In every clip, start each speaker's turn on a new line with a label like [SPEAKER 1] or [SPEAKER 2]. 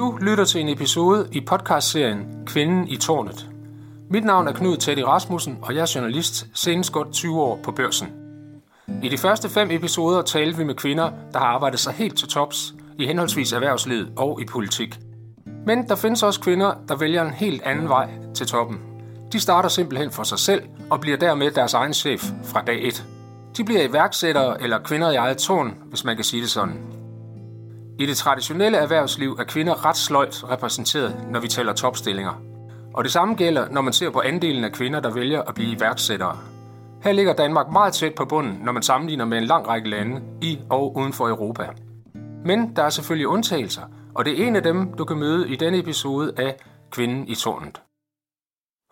[SPEAKER 1] Du lytter til en episode i podcastserien Kvinden i tårnet. Mit navn er Knud Teddy Rasmussen, og jeg er journalist, senest godt 20 år på børsen. I de første fem episoder talte vi med kvinder, der har arbejdet sig helt til tops i henholdsvis erhvervslivet og i politik. Men der findes også kvinder, der vælger en helt anden vej til toppen. De starter simpelthen for sig selv og bliver dermed deres egen chef fra dag 1. De bliver iværksættere eller kvinder i eget tårn, hvis man kan sige det sådan. I det traditionelle erhvervsliv er kvinder ret sløjt repræsenteret, når vi tæller topstillinger. Og det samme gælder, når man ser på andelen af kvinder, der vælger at blive iværksættere. Her ligger Danmark meget tæt på bunden, når man sammenligner med en lang række lande i og uden for Europa. Men der er selvfølgelig undtagelser, og det er en af dem, du kan møde i denne episode af Kvinden i tårnet.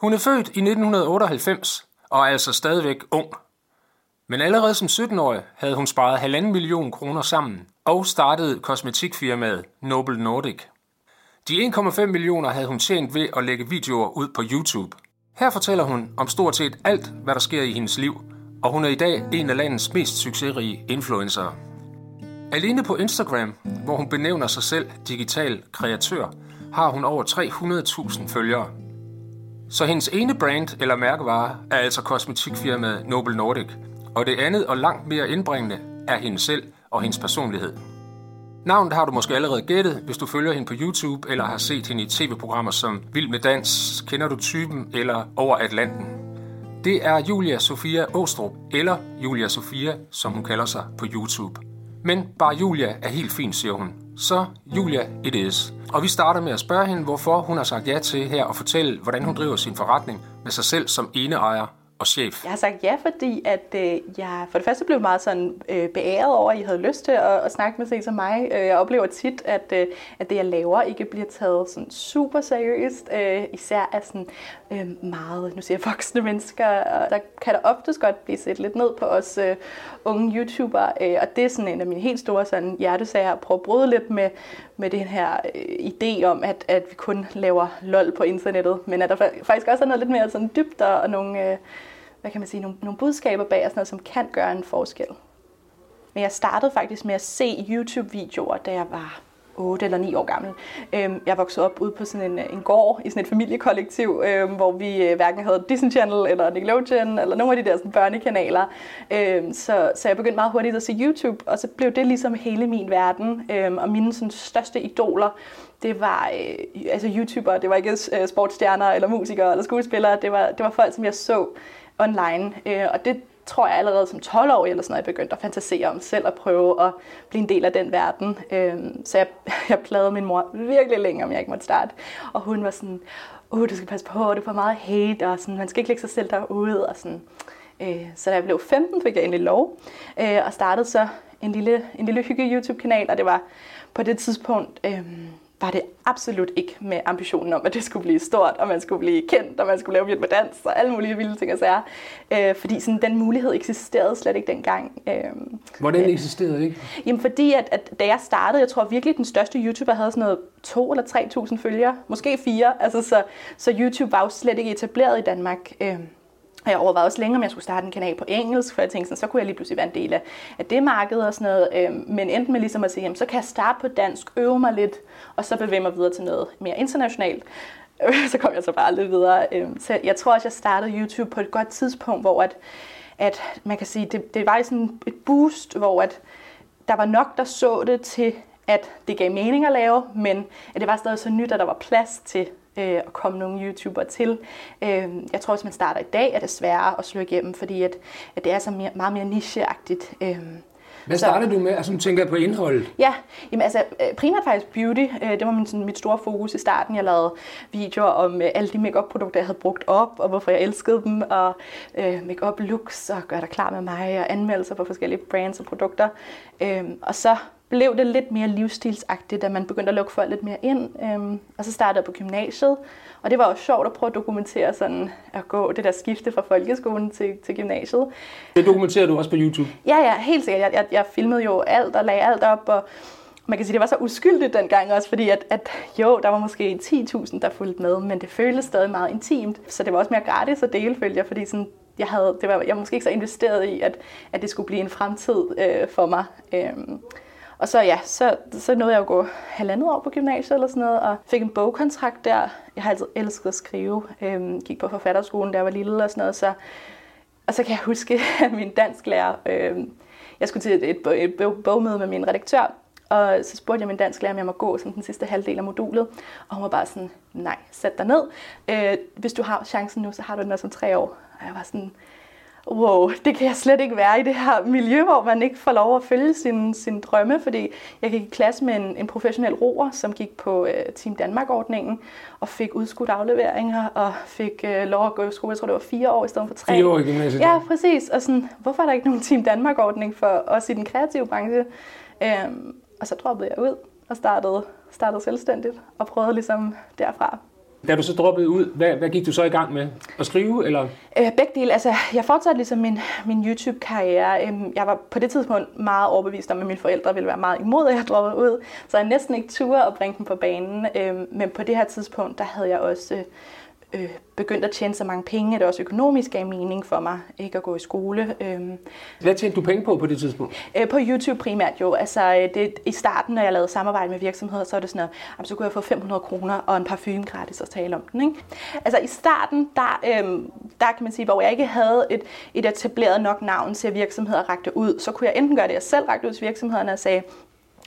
[SPEAKER 1] Hun er født i 1998 og er altså stadigvæk ung. Men allerede som 17-årig havde hun sparet halvanden million kroner sammen og startede kosmetikfirmaet Noble Nordic. De 1,5 millioner havde hun tjent ved at lægge videoer ud på YouTube. Her fortæller hun om stort set alt, hvad der sker i hendes liv, og hun er i dag en af landets mest succesrige influencer. Alene på Instagram, hvor hun benævner sig selv digital kreatør, har hun over 300.000 følgere. Så hendes ene brand eller mærkevare er altså kosmetikfirmaet Noble Nordic, og det andet og langt mere indbringende er hende selv og hendes personlighed. Navnet har du måske allerede gættet, hvis du følger hende på YouTube eller har set hende i tv-programmer som Vild med Dans, Kender du typen eller Over Atlanten. Det er Julia Sofia Åstrup, eller Julia Sofia, som hun kalder sig på YouTube. Men bare Julia er helt fint, siger hun. Så Julia it is. Og vi starter med at spørge hende, hvorfor hun har sagt ja til her og fortælle, hvordan hun driver sin forretning med sig selv som eneejer og chef?
[SPEAKER 2] Jeg har sagt ja, fordi at øh, jeg for det første blev meget sådan øh, beæret over, at I havde lyst til at, at snakke med sig som mig. Øh, jeg oplever tit, at, øh, at det, jeg laver, ikke bliver taget sådan super seriøst. Øh, især af sådan øh, meget, nu siger jeg, voksne mennesker. Og der kan der oftest godt blive set lidt ned på os øh, unge YouTubere. Øh, og det er sådan en af mine helt store sådan, hjertesager at prøve at bryde lidt med, med den her øh, idé om, at, at vi kun laver lol på internettet. Men at der faktisk også er noget lidt mere sådan dybt og nogle... Øh, hvad kan man sige, nogle, nogle budskaber bag og sådan noget, som kan gøre en forskel. Men jeg startede faktisk med at se YouTube-videoer, da jeg var 8 eller 9 år gammel. Øhm, jeg voksede op ude på sådan en, en gård i sådan et familiekollektiv, øhm, hvor vi øh, hverken havde Disney Channel eller Nickelodeon eller nogle af de der sådan, børnekanaler. Øhm, så, så jeg begyndte meget hurtigt at se YouTube, og så blev det ligesom hele min verden. og mine sådan, største idoler, det var øh, altså YouTubere, det var ikke øh, sportsstjerner eller musikere eller skuespillere, det var, det var folk, som jeg så online. Øh, og det tror jeg allerede som 12-årig eller sådan noget, jeg begyndte at fantasere om selv at prøve at blive en del af den verden. Øh, så jeg, jeg plagede min mor virkelig længe, om jeg ikke måtte starte. Og hun var sådan, uh, du skal passe på, du får meget hate, og sådan, man skal ikke lægge sig selv derude. Og sådan. Øh, så da jeg blev 15, fik jeg endelig lov, øh, og startede så en lille, en lille hygge YouTube-kanal, og det var på det tidspunkt... Øh, var det absolut ikke med ambitionen om, at det skulle blive stort, og man skulle blive kendt, og man skulle lave vild med dans, og alle mulige vilde ting og sager. Øh, fordi sådan, den mulighed eksisterede slet ikke dengang. Øh,
[SPEAKER 1] Hvordan øh, eksisterede ikke?
[SPEAKER 2] Jamen fordi, at, at da jeg startede, jeg tror virkelig, den største YouTuber havde sådan noget to eller 3.000 følgere, måske fire. Altså, så, så YouTube var jo slet ikke etableret i Danmark. Øh, og jeg overvejede også længe, om jeg skulle starte en kanal på engelsk, for jeg tænkte, sådan, så kunne jeg lige pludselig være en del af, af det marked og sådan noget. Øhm, men endte med ligesom at sige, jamen, så kan jeg starte på dansk, øve mig lidt, og så bevæge mig videre til noget mere internationalt. så kom jeg så bare lidt videre. Øhm, så jeg tror også, jeg startede YouTube på et godt tidspunkt, hvor at, at man kan sige, det, det var sådan et boost, hvor at der var nok, der så det til, at det gav mening at lave, men at det var stadig så nyt, at der var plads til øh, at komme nogle YouTubere til. Øh, jeg tror, hvis man starter i dag, er det sværere at slå igennem, fordi at, at det er så mere, meget mere nicheagtigt. Øh,
[SPEAKER 1] hvad startede du med? Altså, du tænker på indholdet?
[SPEAKER 2] Ja, jamen, altså, øh, primært faktisk beauty. Øh, det var min, sådan, mit store fokus i starten. Jeg lavede videoer om øh, alle de makeup produkter jeg havde brugt op, og hvorfor jeg elskede dem, og øh, makeup looks, og gør dig klar med mig, og anmeldelser på forskellige brands og produkter. Øh, og så blev det lidt mere livsstilsagtigt, da man begyndte at lukke folk lidt mere ind. Øhm, og så startede jeg på gymnasiet, og det var også sjovt at prøve at dokumentere sådan, at gå det der skifte fra folkeskolen til, til gymnasiet.
[SPEAKER 1] Det dokumenterer du også på YouTube?
[SPEAKER 2] Ja, ja, helt sikkert. Jeg, jeg, jeg filmede jo alt og lagde alt op, og man kan sige, det var så uskyldigt dengang også, fordi at, at jo, der var måske 10.000, der fulgte med, men det føltes stadig meget intimt. Så det var også mere gratis at dele, følte jeg, fordi sådan, jeg, havde, det var, jeg var måske ikke så investeret i, at, at det skulle blive en fremtid øh, for mig. Øhm, og så ja, så, så nåede jeg at gå halvandet år på gymnasiet eller sådan noget, og fik en bogkontrakt der. Jeg har altid elsket at skrive. Øhm, gik på forfatterskolen, da jeg var lille og sådan noget. Så, og så kan jeg huske, at min dansklærer, øhm, jeg skulle til et, et, et bogmøde med min redaktør, og så spurgte jeg min dansklærer, om jeg må gå sådan den sidste halvdel af modulet. Og hun var bare sådan, nej, sæt dig ned. Øh, hvis du har chancen nu, så har du den også om tre år. Og jeg var sådan, wow, det kan jeg slet ikke være i det her miljø, hvor man ikke får lov at følge sin, sin drømme, fordi jeg gik i klasse med en, en professionel roer, som gik på uh, Team Danmark-ordningen, og fik udskudt afleveringer, og fik uh, lov at gå i skole, jeg tror det var fire år i stedet for tre.
[SPEAKER 1] Fire år i gymnasiet?
[SPEAKER 2] Ja, præcis. Og sådan, hvorfor er der ikke nogen Team Danmark-ordning for os i den kreative branche? Um, og så droppede jeg ud og startede, startede selvstændigt, og prøvede ligesom derfra
[SPEAKER 1] da du så droppede ud, hvad, hvad gik du så i gang med? At skrive, eller?
[SPEAKER 2] Øh, begge dele. Altså, jeg fortsatte ligesom min, min YouTube-karriere. Øhm, jeg var på det tidspunkt meget overbevist om, at mine forældre ville være meget imod, at jeg droppede ud. Så jeg næsten ikke turde at bringe dem på banen. Øhm, men på det her tidspunkt, der havde jeg også øh, begyndt at tjene så mange penge, at det også økonomisk gav mening for mig ikke at gå i skole.
[SPEAKER 1] Øhm, Hvad tjente du penge på på det tidspunkt?
[SPEAKER 2] Øh, på YouTube primært jo. Altså, øh, det, I starten, når jeg lavede samarbejde med virksomheder, så var det sådan noget, jamen, så kunne jeg få 500 kroner og en parfume gratis at tale om den. Ikke? Altså i starten, der, øhm, der kan man sige, hvor jeg ikke havde et, et etableret nok navn til, at virksomheder rakte ud, så kunne jeg enten gøre det, jeg selv rakte ud til virksomhederne og sagde,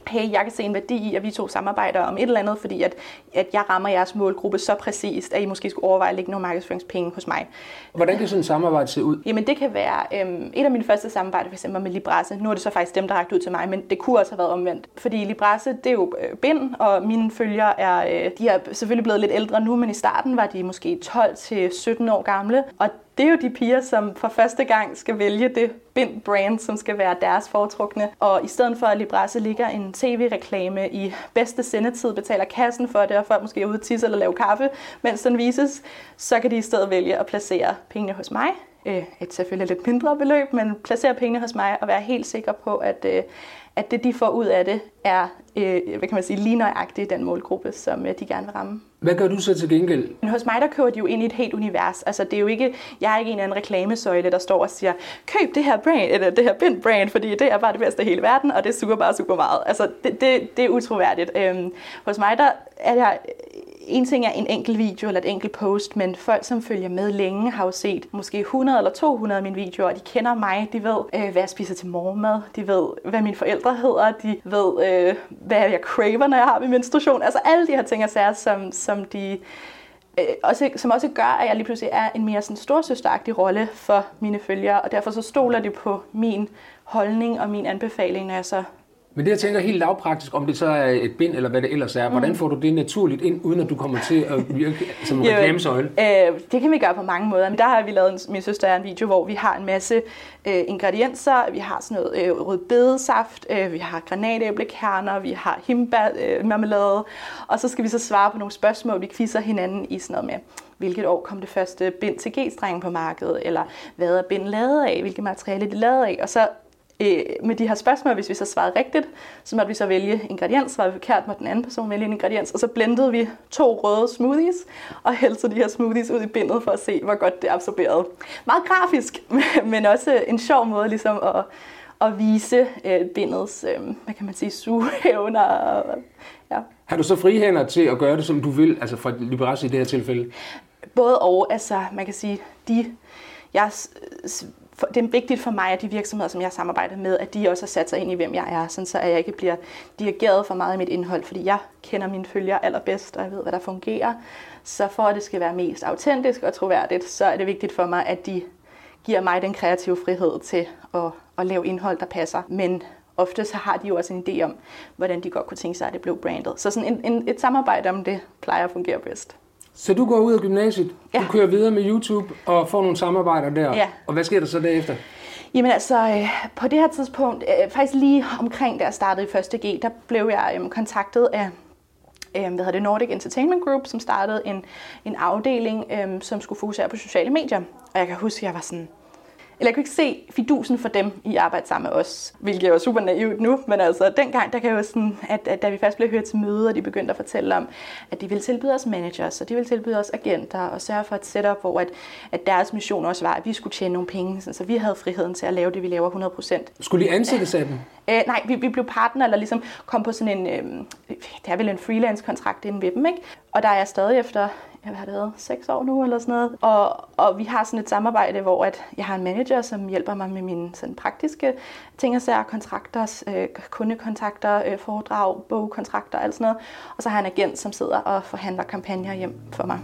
[SPEAKER 2] hey, jeg kan se en værdi i, at vi to samarbejder om et eller andet, fordi at, at jeg rammer jeres målgruppe så præcist, at I måske skulle overveje at lægge nogle markedsføringspenge hos mig.
[SPEAKER 1] Hvordan kan sådan et samarbejde se ud?
[SPEAKER 2] Jamen det kan være øhm, et af mine første samarbejder, for eksempel med Librasse. Nu er det så faktisk dem, der har ud til mig, men det kunne også have været omvendt. Fordi Librasse, det er jo øh, bind, og mine følgere er, øh, de er selvfølgelig blevet lidt ældre nu, men i starten var de måske 12-17 år gamle, og det er jo de piger, som for første gang skal vælge det bind-brand, som skal være deres foretrukne. Og i stedet for, at Librasse ligger en tv-reklame i bedste sendetid, betaler kassen for det, og folk måske er ude tisse eller lave kaffe, mens den vises, så kan de i stedet vælge at placere pengene hos mig. Øh, et selvfølgelig lidt mindre beløb, men placere pengene hos mig og være helt sikker på, at, øh, at det, de får ud af det, er øh, hvad kan man sige, lige nøjagtigt den målgruppe, som de gerne vil ramme.
[SPEAKER 1] Hvad gør du så til gengæld?
[SPEAKER 2] Men hos mig, der kører de jo ind i et helt univers. Altså, det er jo ikke, jeg er ikke en eller anden reklamesøjle, der står og siger, køb det her brand, eller det her bind brand, fordi det er bare det bedste i hele verden, og det suger bare super meget. Altså, det, det, det er utroværdigt. Øhm, hos mig, der er der en ting er en enkelt video eller et enkelt post, men folk, som følger med længe, har jo set måske 100 eller 200 af mine videoer, og de kender mig, de ved, øh, hvad jeg spiser til morgenmad, de ved, hvad mine forældre hedder, de ved, øh, hvad jeg craver, når jeg har min menstruation. Altså alle de her ting og sager, som, som de øh, også, som også gør, at jeg lige pludselig er en mere sådan storsøsteragtig rolle for mine følgere, og derfor så stoler de på min holdning og min anbefaling, når jeg så
[SPEAKER 1] men det jeg tænker helt lavpraktisk, om det så er et bind eller hvad det ellers er, mm. hvordan får du det naturligt ind, uden at du kommer til at virke som en reklamesøjle?
[SPEAKER 2] Øh, det kan vi gøre på mange måder. Men der har vi lavet, min søster er en video, hvor vi har en masse øh, ingredienser. Vi har sådan noget øh, rødbedesaft, øh, vi har granatæblekerner, vi har himbær, øh. Og så skal vi så svare på nogle spørgsmål. Vi quizzer hinanden i sådan noget med, hvilket år kom det første bind til G-streng på markedet, eller hvad er bind lavet af, hvilket materiale det er lavet af. Og så øh, med de her spørgsmål, hvis vi så svarede rigtigt, så måtte vi så vælge ingrediens, svarede vi forkert, måtte den anden person vælge en ingrediens, og så blendede vi to røde smoothies, og hældte de her smoothies ud i bindet for at se, hvor godt det absorberede. Meget grafisk, men også en sjov måde ligesom at, at vise øh, bindets, øh, hvad kan man sige, sugeevner.
[SPEAKER 1] Ja. Har du så frihænder til at gøre det, som du vil, altså fra Liberace i det her tilfælde?
[SPEAKER 2] Både og, altså man kan sige, de, jeg det er vigtigt for mig, at de virksomheder, som jeg samarbejder med, at de også har sat sig ind i, hvem jeg er, sådan så jeg ikke bliver dirigeret for meget i mit indhold, fordi jeg kender mine følgere allerbedst, og jeg ved, hvad der fungerer. Så for at det skal være mest autentisk og troværdigt, så er det vigtigt for mig, at de giver mig den kreative frihed til at, at lave indhold, der passer. Men ofte så har de jo også en idé om, hvordan de godt kunne tænke sig, at det blev brandet. Så sådan en, en, et samarbejde om det plejer at fungere bedst.
[SPEAKER 1] Så du går ud af gymnasiet, ja. du kører videre med YouTube og får nogle samarbejder der. Ja. Og hvad sker der så derefter?
[SPEAKER 2] Jamen altså, øh, på det her tidspunkt, øh, faktisk lige omkring da jeg startede i 1. G, der blev jeg øh, kontaktet af øh, hvad hedder det, Nordic Entertainment Group, som startede en, en afdeling, øh, som skulle fokusere på sociale medier. Og jeg kan huske, at jeg var sådan, eller jeg kunne ikke se fidusen for dem i at arbejde sammen med os, hvilket er jo super naivt nu, men altså dengang, der kan jeg jo sådan, at, at da vi først blev hørt til møde, og de begyndte at fortælle om, at de ville tilbyde os managers, og de ville tilbyde os agenter, og sørge for et setup, hvor at, at deres mission også var, at vi skulle tjene nogle penge, så vi havde friheden til at lave det, vi laver 100%.
[SPEAKER 1] Skulle I ansættes af dem?
[SPEAKER 2] Øh, nej, vi, vi blev partner, eller ligesom kom på sådan en, øh, det er vel en freelance-kontrakt inden ved dem, ikke? Og der er jeg stadig efter, jeg har været, seks år nu eller sådan noget. Og, og vi har sådan et samarbejde, hvor at jeg har en manager, som hjælper mig med mine sådan praktiske ting og sager, kontrakter, øh, kundekontakter, øh, foredrag, bogkontrakter og alt sådan noget. Og så har jeg en agent, som sidder og forhandler kampagner hjem for mig.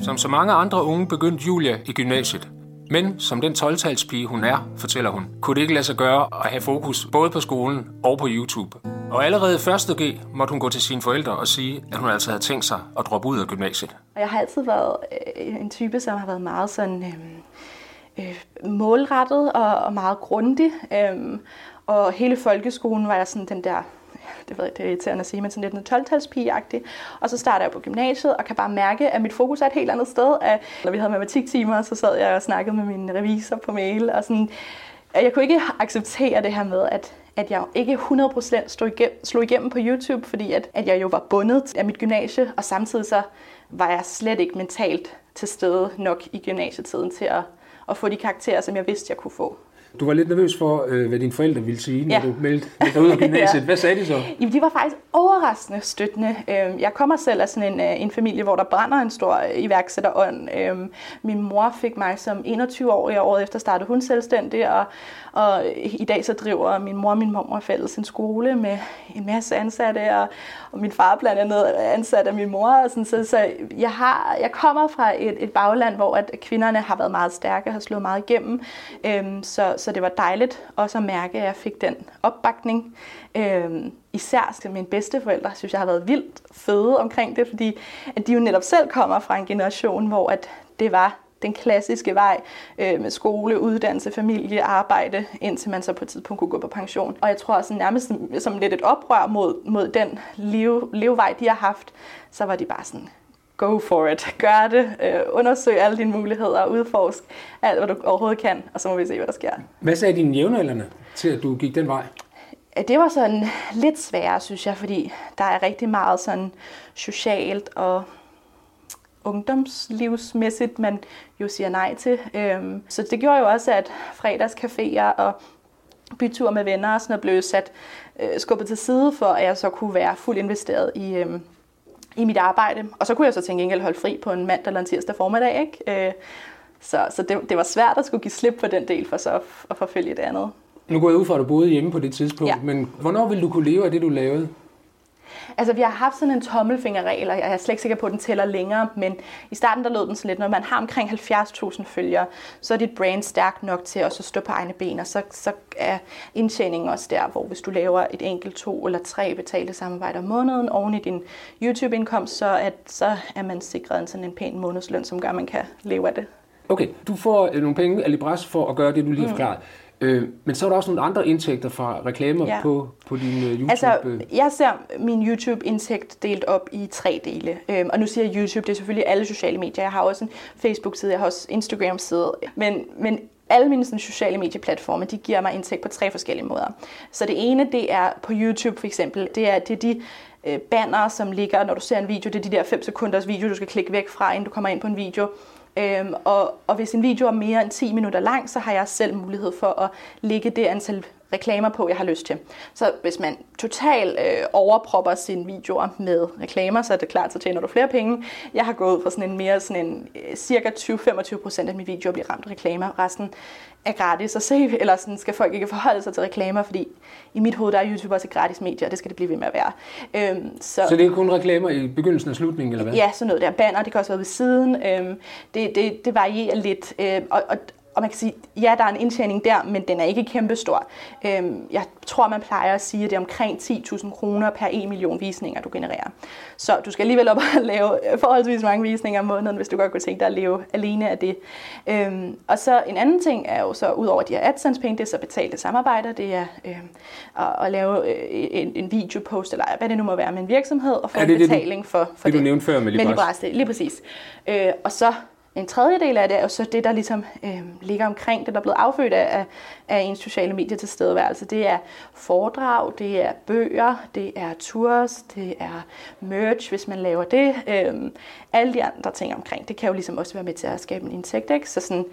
[SPEAKER 1] Som så mange andre unge begyndte Julia i gymnasiet. Men som den 12-talspige hun er, fortæller hun, kunne det ikke lade sig gøre at have fokus både på skolen og på YouTube. Og allerede i 1. G måtte hun gå til sine forældre og sige, at hun altså havde tænkt sig at droppe ud af gymnasiet.
[SPEAKER 2] Og jeg har altid været øh, en type, som har været meget sådan øh, øh, målrettet og, og meget grundig. Øh, og hele folkeskolen var jeg sådan den der det ved jeg, det er irriterende at sige, men sådan lidt en 12-talspige Og så starter jeg på gymnasiet og kan bare mærke, at mit fokus er et helt andet sted. At, når vi havde matematiktimer, så sad jeg og snakkede med min revisor på mail, og sådan, jeg kunne ikke acceptere det her med, at, at jeg ikke 100% slog igennem, slog igennem på YouTube, fordi at, at jeg jo var bundet af mit gymnasie, og samtidig så var jeg slet ikke mentalt til stede nok i gymnasietiden til at, at få de karakterer, som jeg vidste, jeg kunne få.
[SPEAKER 1] Du var lidt nervøs for, øh, hvad dine forældre ville sige, når ja. du meldte, dig ud af gymnasiet. ja. Hvad sagde de så?
[SPEAKER 2] Jamen, de var faktisk overraskende støttende. Øhm, jeg kommer selv af sådan en, øh, en familie, hvor der brænder en stor øh, iværksætterånd. Øhm, min mor fik mig som 21-årig, og året efter startede hun selvstændig, og, og i dag så driver min mor og min mor fælles en skole med en masse ansatte, og, og min far blandt andet ansat af min mor. Og sådan, så, så jeg, har, jeg kommer fra et, et bagland, hvor at kvinderne har været meget stærke, har slået meget igennem. Øhm, så, så det var dejligt også at mærke, at jeg fik den opbakning. Øhm, især til mine bedsteforældre, synes jeg har været vildt fede omkring det, fordi at de jo netop selv kommer fra en generation, hvor at det var den klassiske vej øh, med skole, uddannelse, familie, arbejde, indtil man så på et tidspunkt kunne gå på pension. Og jeg tror også nærmest som, som lidt et oprør mod, mod den leve, levevej, de har haft, så var de bare sådan, go for it, gør det, øh, undersøg alle dine muligheder, udforsk alt, hvad du overhovedet kan, og så må vi se, hvad der sker.
[SPEAKER 1] Hvad sagde dine jævnaldrende til, at du gik den vej?
[SPEAKER 2] Det var sådan lidt sværere, synes jeg, fordi der er rigtig meget sådan socialt og ungdomslivsmæssigt, man jo siger nej til. Øhm, så det gjorde jo også, at fredagscaféer og byture med venner og sådan noget blev sat øh, skubbet til side, for at jeg så kunne være fuldt investeret i, øhm, i mit arbejde. Og så kunne jeg så tænke enkelt holde fri på en mandag eller en tirsdag formiddag. Ikke? Øh, så så det, det var svært at skulle give slip på den del, for så at, at forfølge det andet.
[SPEAKER 1] Nu går jeg ud fra, at du boede hjemme på det tidspunkt, ja. men hvornår ville du kunne leve af det, du lavede?
[SPEAKER 2] Altså, vi har haft sådan en tommelfingerregel, og jeg er slet ikke sikker på, at den tæller længere, men i starten der lød den sådan lidt, når man har omkring 70.000 følgere, så er dit brand stærkt nok til at så stå på egne ben, og så, så er indtjeningen også der, hvor hvis du laver et enkelt, to eller tre betalte samarbejder om måneden oven i din YouTube-indkomst, så, at, så er man sikret en sådan en pæn månedsløn, som gør, at man kan leve af det.
[SPEAKER 1] Okay, du får øh, nogle penge af Libras for at gøre det, du lige har mm. Øh, men så er der også nogle andre indtægter fra reklamer ja. på, på din uh, YouTube.
[SPEAKER 2] Altså, jeg ser min YouTube-indtægt delt op i tre dele. Øhm, og nu siger jeg YouTube, det er selvfølgelig alle sociale medier. Jeg har også en Facebook-side, jeg har også Instagram-side. Men, men alle mine sådan, sociale medieplatforme, de giver mig indtægt på tre forskellige måder. Så det ene, det er på YouTube for eksempel, det er, det er de øh, banner, som ligger, når du ser en video, det er de der 5 sekunders video, du skal klikke væk fra, inden du kommer ind på en video. Øhm, og, og hvis en video er mere end 10 minutter lang, så har jeg selv mulighed for at lægge det antal reklamer på, jeg har lyst til. Så hvis man totalt øh, overpropper sine videoer med reklamer, så er det klart, så tjener du flere penge. Jeg har gået fra sådan en mere sådan en øh, cirka 20-25% af mine videoer bliver ramt af reklamer. Resten er gratis at se, eller sådan skal folk ikke forholde sig til reklamer, fordi i mit hoved der er YouTube også et gratis medie, og det skal det blive ved med at være.
[SPEAKER 1] Øhm, så, så det er kun reklamer i begyndelsen og slutningen, eller hvad?
[SPEAKER 2] Ja, sådan noget der. Banner, det kan også være ved siden. Øhm, det, det, det varierer lidt. Øhm, og, og, og man kan sige, ja, der er en indtjening der, men den er ikke kæmpestor. Øhm, jeg tror, man plejer at sige, at det er omkring 10.000 kroner per 1 million visninger, du genererer. Så du skal alligevel op og lave forholdsvis mange visninger om måneden, hvis du godt kunne tænke dig at leve alene af det. Øhm, og så en anden ting er jo så, ud over de her AdSense-penge, det er så betalte samarbejder, det er øhm, at, at lave øh, en, en videopost, eller hvad det nu må være med en virksomhed, og få
[SPEAKER 1] det
[SPEAKER 2] en
[SPEAKER 1] det,
[SPEAKER 2] betaling for, for
[SPEAKER 1] det, du nævnte før med
[SPEAKER 2] med
[SPEAKER 1] Libras?
[SPEAKER 2] Libras, det, lige præcis. Øh, og så en tredjedel af det er jo så det, der ligesom øh, ligger omkring det, der er blevet affødt af, af ens sociale medier tilstedeværelse. Det er foredrag, det er bøger, det er tours, det er merch, hvis man laver det. Øh, alle de andre ting omkring, det kan jo ligesom også være med til at skabe en indtægt. Ikke? Så sådan,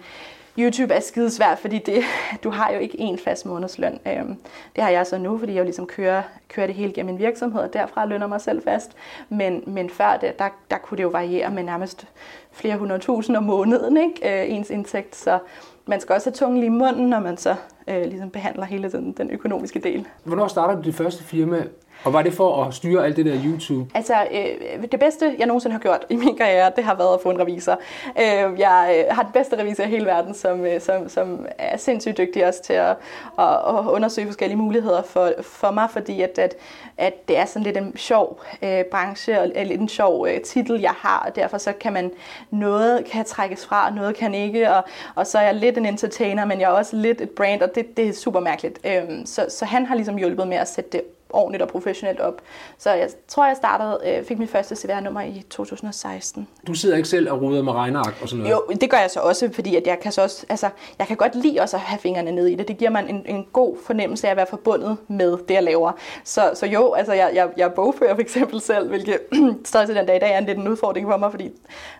[SPEAKER 2] YouTube er skidesvært, fordi det, du har jo ikke en fast månedsløn. Øhm, det har jeg så nu, fordi jeg jo ligesom kører, kører det hele gennem min virksomhed, og derfra lønner mig selv fast. Men, men før det, der, der kunne det jo variere med nærmest flere hundrede tusind om måneden, ikke? Øh, ens indtægt. Så man skal også have tungen lige i munden, når man så øh, ligesom behandler hele den, den økonomiske del.
[SPEAKER 1] Hvornår starter du dit første firma? Og var det for at styre alt det der YouTube?
[SPEAKER 2] Altså, øh, det bedste, jeg nogensinde har gjort i min karriere, det har været at få en revisor. Øh, jeg øh, har den bedste revisor i hele verden, som, øh, som, som er sindssygt dygtig også til at, at, at undersøge forskellige muligheder for, for mig, fordi at, at, at det er sådan lidt en sjov øh, branche, og lidt en sjov øh, titel, jeg har, og derfor så kan man, noget kan trækkes fra, og noget kan ikke, og, og så er jeg lidt en entertainer, men jeg er også lidt et brand, og det, det er super mærkeligt. Øh, så, så han har ligesom hjulpet med at sætte det ordentligt og professionelt op. Så jeg tror, jeg startede, øh, fik mit første CVR-nummer i 2016.
[SPEAKER 1] Du sidder ikke selv og ruder med regneark og sådan noget?
[SPEAKER 2] Jo, det gør jeg så også, fordi at jeg kan så også, altså, jeg kan godt lide også at have fingrene ned i det. Det giver mig en, en god fornemmelse af at være forbundet med det, jeg laver. Så, så jo, altså, jeg, jeg, jeg bogfører for eksempel selv, hvilket stadig den dag i dag er en lidt en udfordring for mig, fordi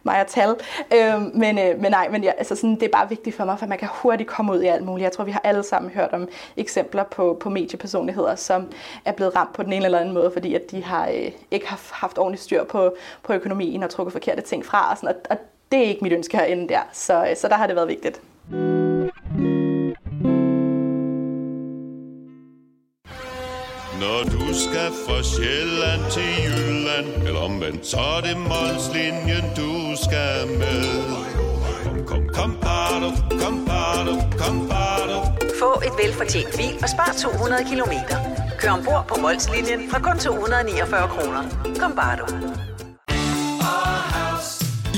[SPEAKER 2] mig er tal. Øh, men, øh, men nej, men jeg, altså, sådan, det er bare vigtigt for mig, for man kan hurtigt komme ud i alt muligt. Jeg tror, vi har alle sammen hørt om eksempler på, på mediepersonligheder, som er blevet ramt på den ene eller anden måde, fordi at de har øh, ikke haft, haft ordentligt styr på, på økonomien og trukket forkerte ting fra. Og, sådan, og, og det er ikke mit ønske herinde der. Så, øh, så der har det været vigtigt.
[SPEAKER 3] Når du skal fra Sjælland til Jylland Eller omvendt, så er det Molslinjen, du skal med Kom, kom, kom, bado, kom, bado, kom, bado.
[SPEAKER 4] Få et velfortjent bil og spar 200 kilometer. Kør ombord på Molslinjen fra kun 249 kroner. Kom bare du.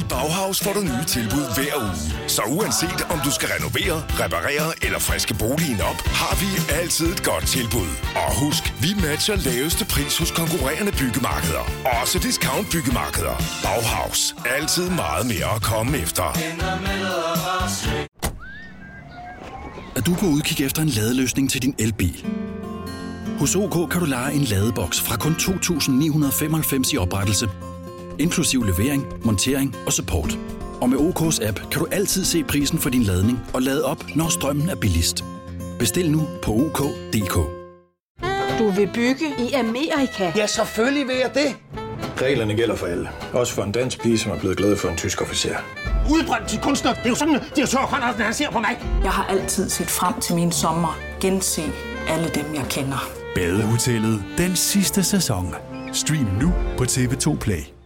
[SPEAKER 5] I Bauhaus får du nye tilbud hver uge. Så uanset om du skal renovere, reparere eller friske boligen op, har vi altid et godt tilbud. Og husk, vi matcher laveste pris hos konkurrerende byggemarkeder. Også discount byggemarkeder. Bauhaus. Altid meget mere at komme efter.
[SPEAKER 6] at du på udkig efter en ladeløsning til din elbil. Hos OK kan du lege en ladeboks fra kun 2.995 i oprettelse, inklusiv levering, montering og support. Og med OK's app kan du altid se prisen for din ladning og lade op, når strømmen er billigst. Bestil nu på OK.dk.
[SPEAKER 7] Du vil bygge i Amerika?
[SPEAKER 8] Ja, selvfølgelig vil jeg det. Reglerne gælder for alle. Også for en dansk pige, som er blevet glad for en tysk officer.
[SPEAKER 9] Udbrændt til kunstner. Det er jo sådan, at direktør Conradsen, han ser på mig.
[SPEAKER 7] Jeg har altid set frem til min sommer. Gense alle dem, jeg kender.
[SPEAKER 10] Badehotellet den sidste sæson. Stream nu på TV2 Play.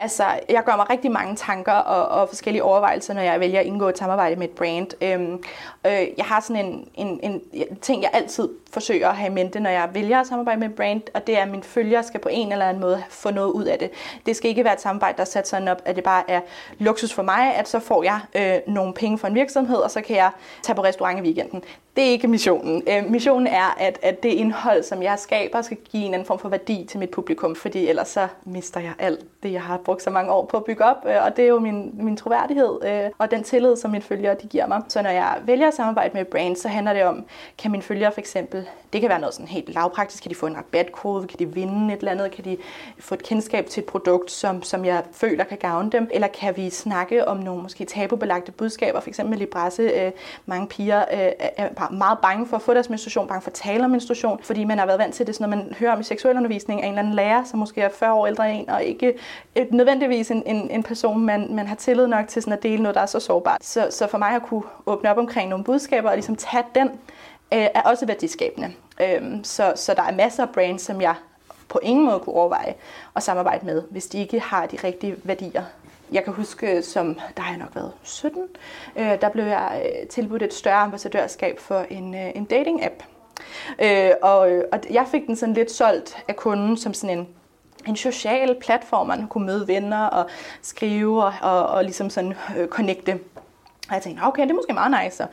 [SPEAKER 2] Altså, jeg gør mig rigtig mange tanker og, og forskellige overvejelser, når jeg vælger at indgå et samarbejde med et brand. Øhm, øh, jeg har sådan en, en, en ting, jeg altid forsøger at have i mente, når jeg vælger at samarbejde med et brand, og det er, at mine følgere skal på en eller anden måde få noget ud af det. Det skal ikke være et samarbejde, der er sat sådan op, at det bare er luksus for mig, at så får jeg øh, nogle penge for en virksomhed, og så kan jeg tage på restaurant i weekenden. Det er ikke missionen. Øh, missionen er, at, at det indhold, som jeg skaber, skal give en anden form for værdi til mit publikum, fordi ellers så mister jeg alt det, jeg har brugt så mange år på at bygge op, øh, og det er jo min, min troværdighed øh, og den tillid, som mine følgere de giver mig. Så når jeg vælger at samarbejde med et brand, så handler det om, kan mine følgere for eksempel, det kan være noget sådan helt lavpraktisk, kan de få en rabatkode, kan de vinde et eller andet, kan de få et kendskab til et produkt, som, som jeg føler kan gavne dem, eller kan vi snakke om nogle måske tabubelagte budskaber, for eksempel i øh, mange piger øh, er bare meget bange for at få deres menstruation, bange for at tale om menstruation, fordi man har været vant til det, så når man hører om i seksualundervisning af en eller anden lærer, som måske er 40 år ældre end en, og ikke et, nødvendigvis en, en, en person, man, man har tillid nok til sådan at dele noget, der er så sårbart. Så, så for mig at kunne åbne op omkring nogle budskaber og ligesom tage den, øh, er også værdiskabende. Øhm, så, så der er masser af brands, som jeg på ingen måde kunne overveje at samarbejde med, hvis de ikke har de rigtige værdier Jeg kan huske, som der har jeg nok været 17, øh, der blev jeg øh, tilbudt et større ambassadørskab for en, øh, en dating-app. Øh, og, øh, og jeg fik den sådan lidt solgt af kunden som sådan en en social platform, man kunne møde venner og skrive og, og, og ligesom sådan øh, connecte. Og jeg tænkte, okay, det er måske meget nice. Og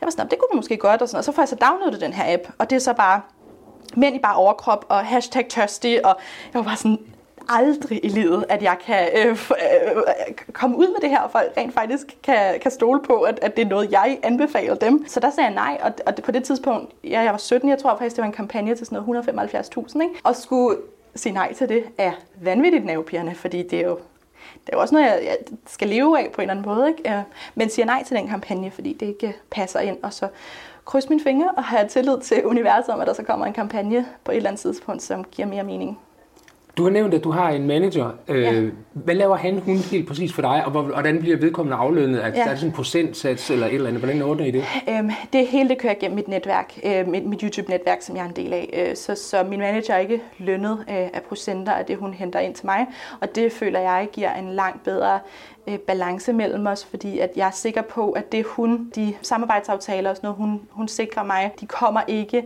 [SPEAKER 2] jeg var sådan, det kunne vi måske godt. Og, sådan, og så får jeg så downloadet den her app, og det er så bare mænd i bare overkrop og hashtag thirsty, og jeg var bare sådan, aldrig i livet, at jeg kan øh, øh, komme ud med det her, og folk rent faktisk kan, kan stole på, at, at det er noget, jeg anbefaler dem. Så der sagde jeg nej, og, og på det tidspunkt, ja, jeg var 17, jeg tror faktisk, det var en kampagne til sådan noget 175.000, ikke? og skulle sige nej til det er vanvittigt nervepirrende, fordi det er jo det er jo også noget, jeg, jeg skal leve af på en eller anden måde. Ikke? Men siger nej til den kampagne, fordi det ikke passer ind. Og så kryds mine fingre og have tillid til universet om, at der så kommer en kampagne på et eller andet tidspunkt, som giver mere mening.
[SPEAKER 1] Du har nævnt, at du har en manager. Øh, ja. Hvad laver han, hun helt præcis for dig, og hvordan bliver vedkommende aflønnet? Er, ja. er det sådan en procentsats eller et eller andet? Hvordan ordner I det?
[SPEAKER 2] Øhm, det hele det kører gennem mit netværk, øh, mit, mit YouTube-netværk, som jeg er en del af. Øh, så, så min manager er ikke lønnet øh, af procenter af det, hun henter ind til mig, og det føler jeg giver en langt bedre øh, balance mellem os, fordi at jeg er sikker på, at det hun, de samarbejdsaftaler og sådan noget, hun, hun sikrer mig, de kommer ikke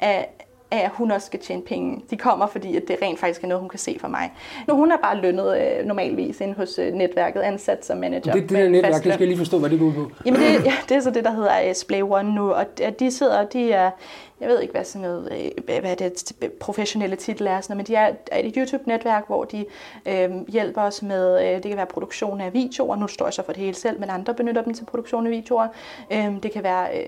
[SPEAKER 2] af, af, at hun også skal tjene penge. De kommer, fordi at det rent faktisk er noget, hun kan se for mig. Nu, hun er bare lønnet øh, normalvis inde hos øh, netværket, ansat som manager.
[SPEAKER 1] Det, det der netværk, det skal jeg lige forstå, hvad det går på.
[SPEAKER 2] Jamen det, ja, det er så det, der hedder uh, Splay One nu, og de sidder, de er, jeg ved ikke, hvad sådan noget, øh, hvad det professionelle titel er, sådan, men de er et YouTube-netværk, hvor de øh, hjælper os med, øh, det kan være produktion af videoer, nu står jeg så for det hele selv, men andre benytter dem til produktion af videoer. Øh, det kan være øh,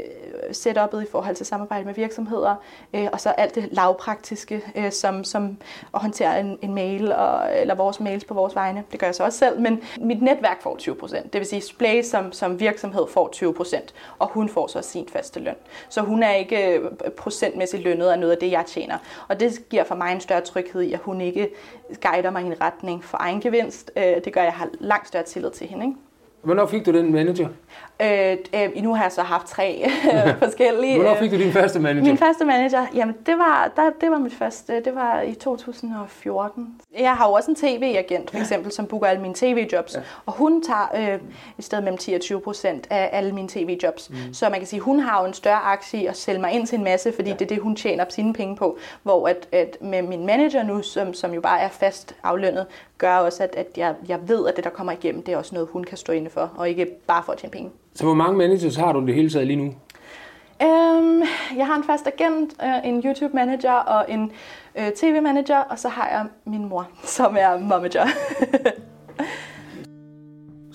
[SPEAKER 2] setupet i forhold til samarbejde med virksomheder, øh, og så alt det lavpraktiske, øh, som, som at håndtere en, en mail, og, eller vores mails på vores vegne. Det gør jeg så også selv, men mit netværk får 20% Det vil sige, Splay som, som virksomhed får 20% og hun får så sin faste løn. Så hun er ikke øh, procentmæssigt lønnet af noget af det, jeg tjener. Og det giver for mig en større tryghed i, at hun ikke guider mig i en retning for egen gevinst. Øh, det gør, at jeg har langt større tillid til hende. Ikke?
[SPEAKER 1] Hvornår fik du den manager?
[SPEAKER 2] Øh, øh, nu har jeg så haft tre forskellige.
[SPEAKER 1] Hvornår fik du din første manager?
[SPEAKER 2] Min første manager, jamen det var, der, det var mit første, det var i 2014. Jeg har jo også en tv-agent, for eksempel, som booker alle mine tv-jobs, ja. og hun tager øh, et sted mellem 10 og 20 procent af alle mine tv-jobs. Mm. Så man kan sige, hun har jo en større aktie i at sælge mig ind til en masse, fordi ja. det er det, hun tjener sine penge på. Hvor at, at med min manager nu, som, som jo bare er fast aflønnet, gør også, at, at jeg, jeg ved, at det, der kommer igennem, det er også noget, hun kan stå inde for, og ikke bare for at tjene penge.
[SPEAKER 1] Så hvor mange managers har du det hele taget lige nu?
[SPEAKER 2] Um, jeg har en fast agent, uh, en YouTube-manager og en uh, TV-manager, og så har jeg min mor, som er momager.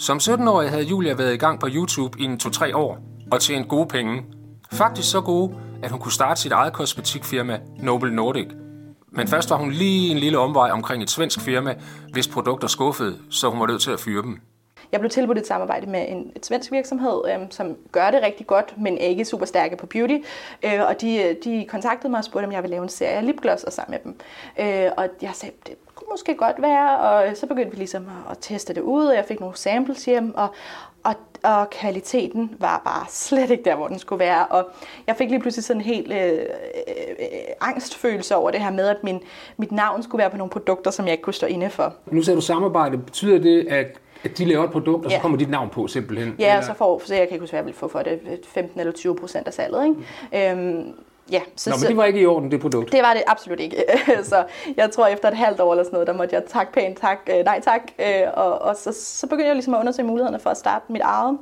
[SPEAKER 1] som 17-årig havde Julia været i gang på YouTube i en 2-3 år og tjent gode penge. Faktisk så gode, at hun kunne starte sit eget kosmetikfirma Noble Nordic. Men først var hun lige en lille omvej omkring et svensk firma, hvis produkter skuffede, så hun var nødt til at fyre dem.
[SPEAKER 2] Jeg blev tilbudt et samarbejde med en et svensk virksomhed, øh, som gør det rigtig godt, men er ikke super stærke på beauty. Øh, og de, de kontaktede mig og spurgte, om jeg ville lave en serie af lipglosser sammen med dem. Øh, og jeg sagde, det kunne måske godt være, og så begyndte vi ligesom at, at teste det ud, og jeg fik nogle samples hjem, og, og, og kvaliteten var bare slet ikke der, hvor den skulle være. Og jeg fik lige pludselig sådan en helt øh, øh, angstfølelse over det her med, at min, mit navn skulle være på nogle produkter, som jeg ikke kunne stå inde for.
[SPEAKER 1] Nu sagde du samarbejde. Betyder det, at at de laver et produkt, og ja. så kommer dit navn på simpelthen?
[SPEAKER 2] Ja, og så får, så jeg kan ikke huske, hvad jeg få for det, 15 eller 20 procent af salget. Ikke? Mm. Øhm,
[SPEAKER 1] Ja, så, Nå, men det var ikke i orden, det produkt?
[SPEAKER 2] Det var det absolut ikke. så jeg tror, efter et halvt år eller sådan noget, der måtte jeg tak pænt, tak, øh, nej tak. Øh, og, og så, så begyndte jeg ligesom at undersøge mulighederne for at starte mit eget.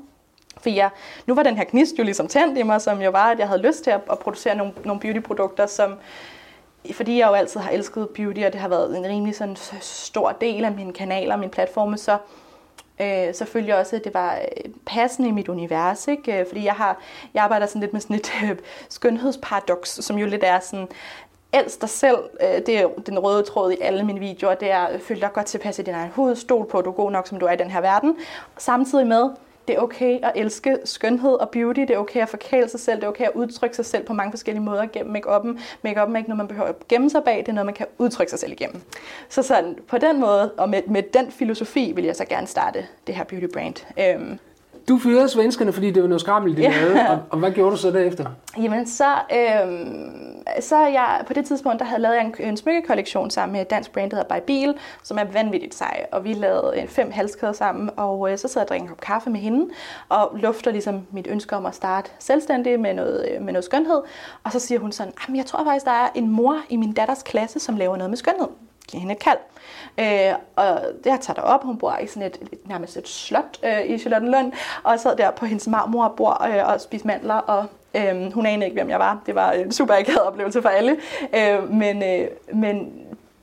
[SPEAKER 2] For ja, nu var den her gnist jo ligesom tændt i mig, som jo var, at jeg havde lyst til at, at producere nogle, nogle beautyprodukter, som fordi jeg jo altid har elsket beauty, og det har været en rimelig sådan stor del af mine kanaler og mine platforme, så Øh, selvfølgelig også, at det var øh, passende i mit univers, ikke? Øh, fordi jeg, har, jeg arbejder sådan lidt med sådan et øh, skønhedsparadoks, som jo lidt er sådan, elsk dig selv, øh, det er den røde tråd i alle mine videoer, det er, føl dig godt tilpas i din egen hud, stol på, at du er god nok, som du er i den her verden. Samtidig med, det er okay at elske skønhed og beauty. Det er okay at forkæle sig selv. Det er okay at udtrykke sig selv på mange forskellige måder gennem make-up'en. Make-up'en er ikke noget, man behøver at gemme sig bag. Det er noget, man kan udtrykke sig selv igennem. Så sådan, på den måde, og med, med den filosofi, vil jeg så gerne starte det her beauty brand. Øhm,
[SPEAKER 1] du fyrede svenskerne, fordi det var noget skrammel, de
[SPEAKER 2] Ja.
[SPEAKER 1] lavede. Og, og hvad gjorde du så derefter?
[SPEAKER 2] Jamen så, øhm, så jeg, på det tidspunkt, der havde lavet jeg en, en smykkekollektion sammen med et dansk brand, der hedder By Biel, som er vanvittigt sej. Og vi lavede øh, fem halskæder sammen, og øh, så sad jeg og drak en kop kaffe med hende, og lufter ligesom mit ønske om at starte selvstændig med noget, øh, med noget skønhed. Og så siger hun sådan, "Jamen, jeg tror faktisk, der er en mor i min datters klasse, som laver noget med skønhed. Giv hende et kald. Øh, og jeg tager derop, hun bor i sådan et, nærmest et slot øh, i Charlottenlund, og jeg sad der på hendes marmorbord øh, og spiste mandler, og øh, hun anede ikke, hvem jeg var. Det var en super akavet oplevelse for alle. Øh, men, øh, men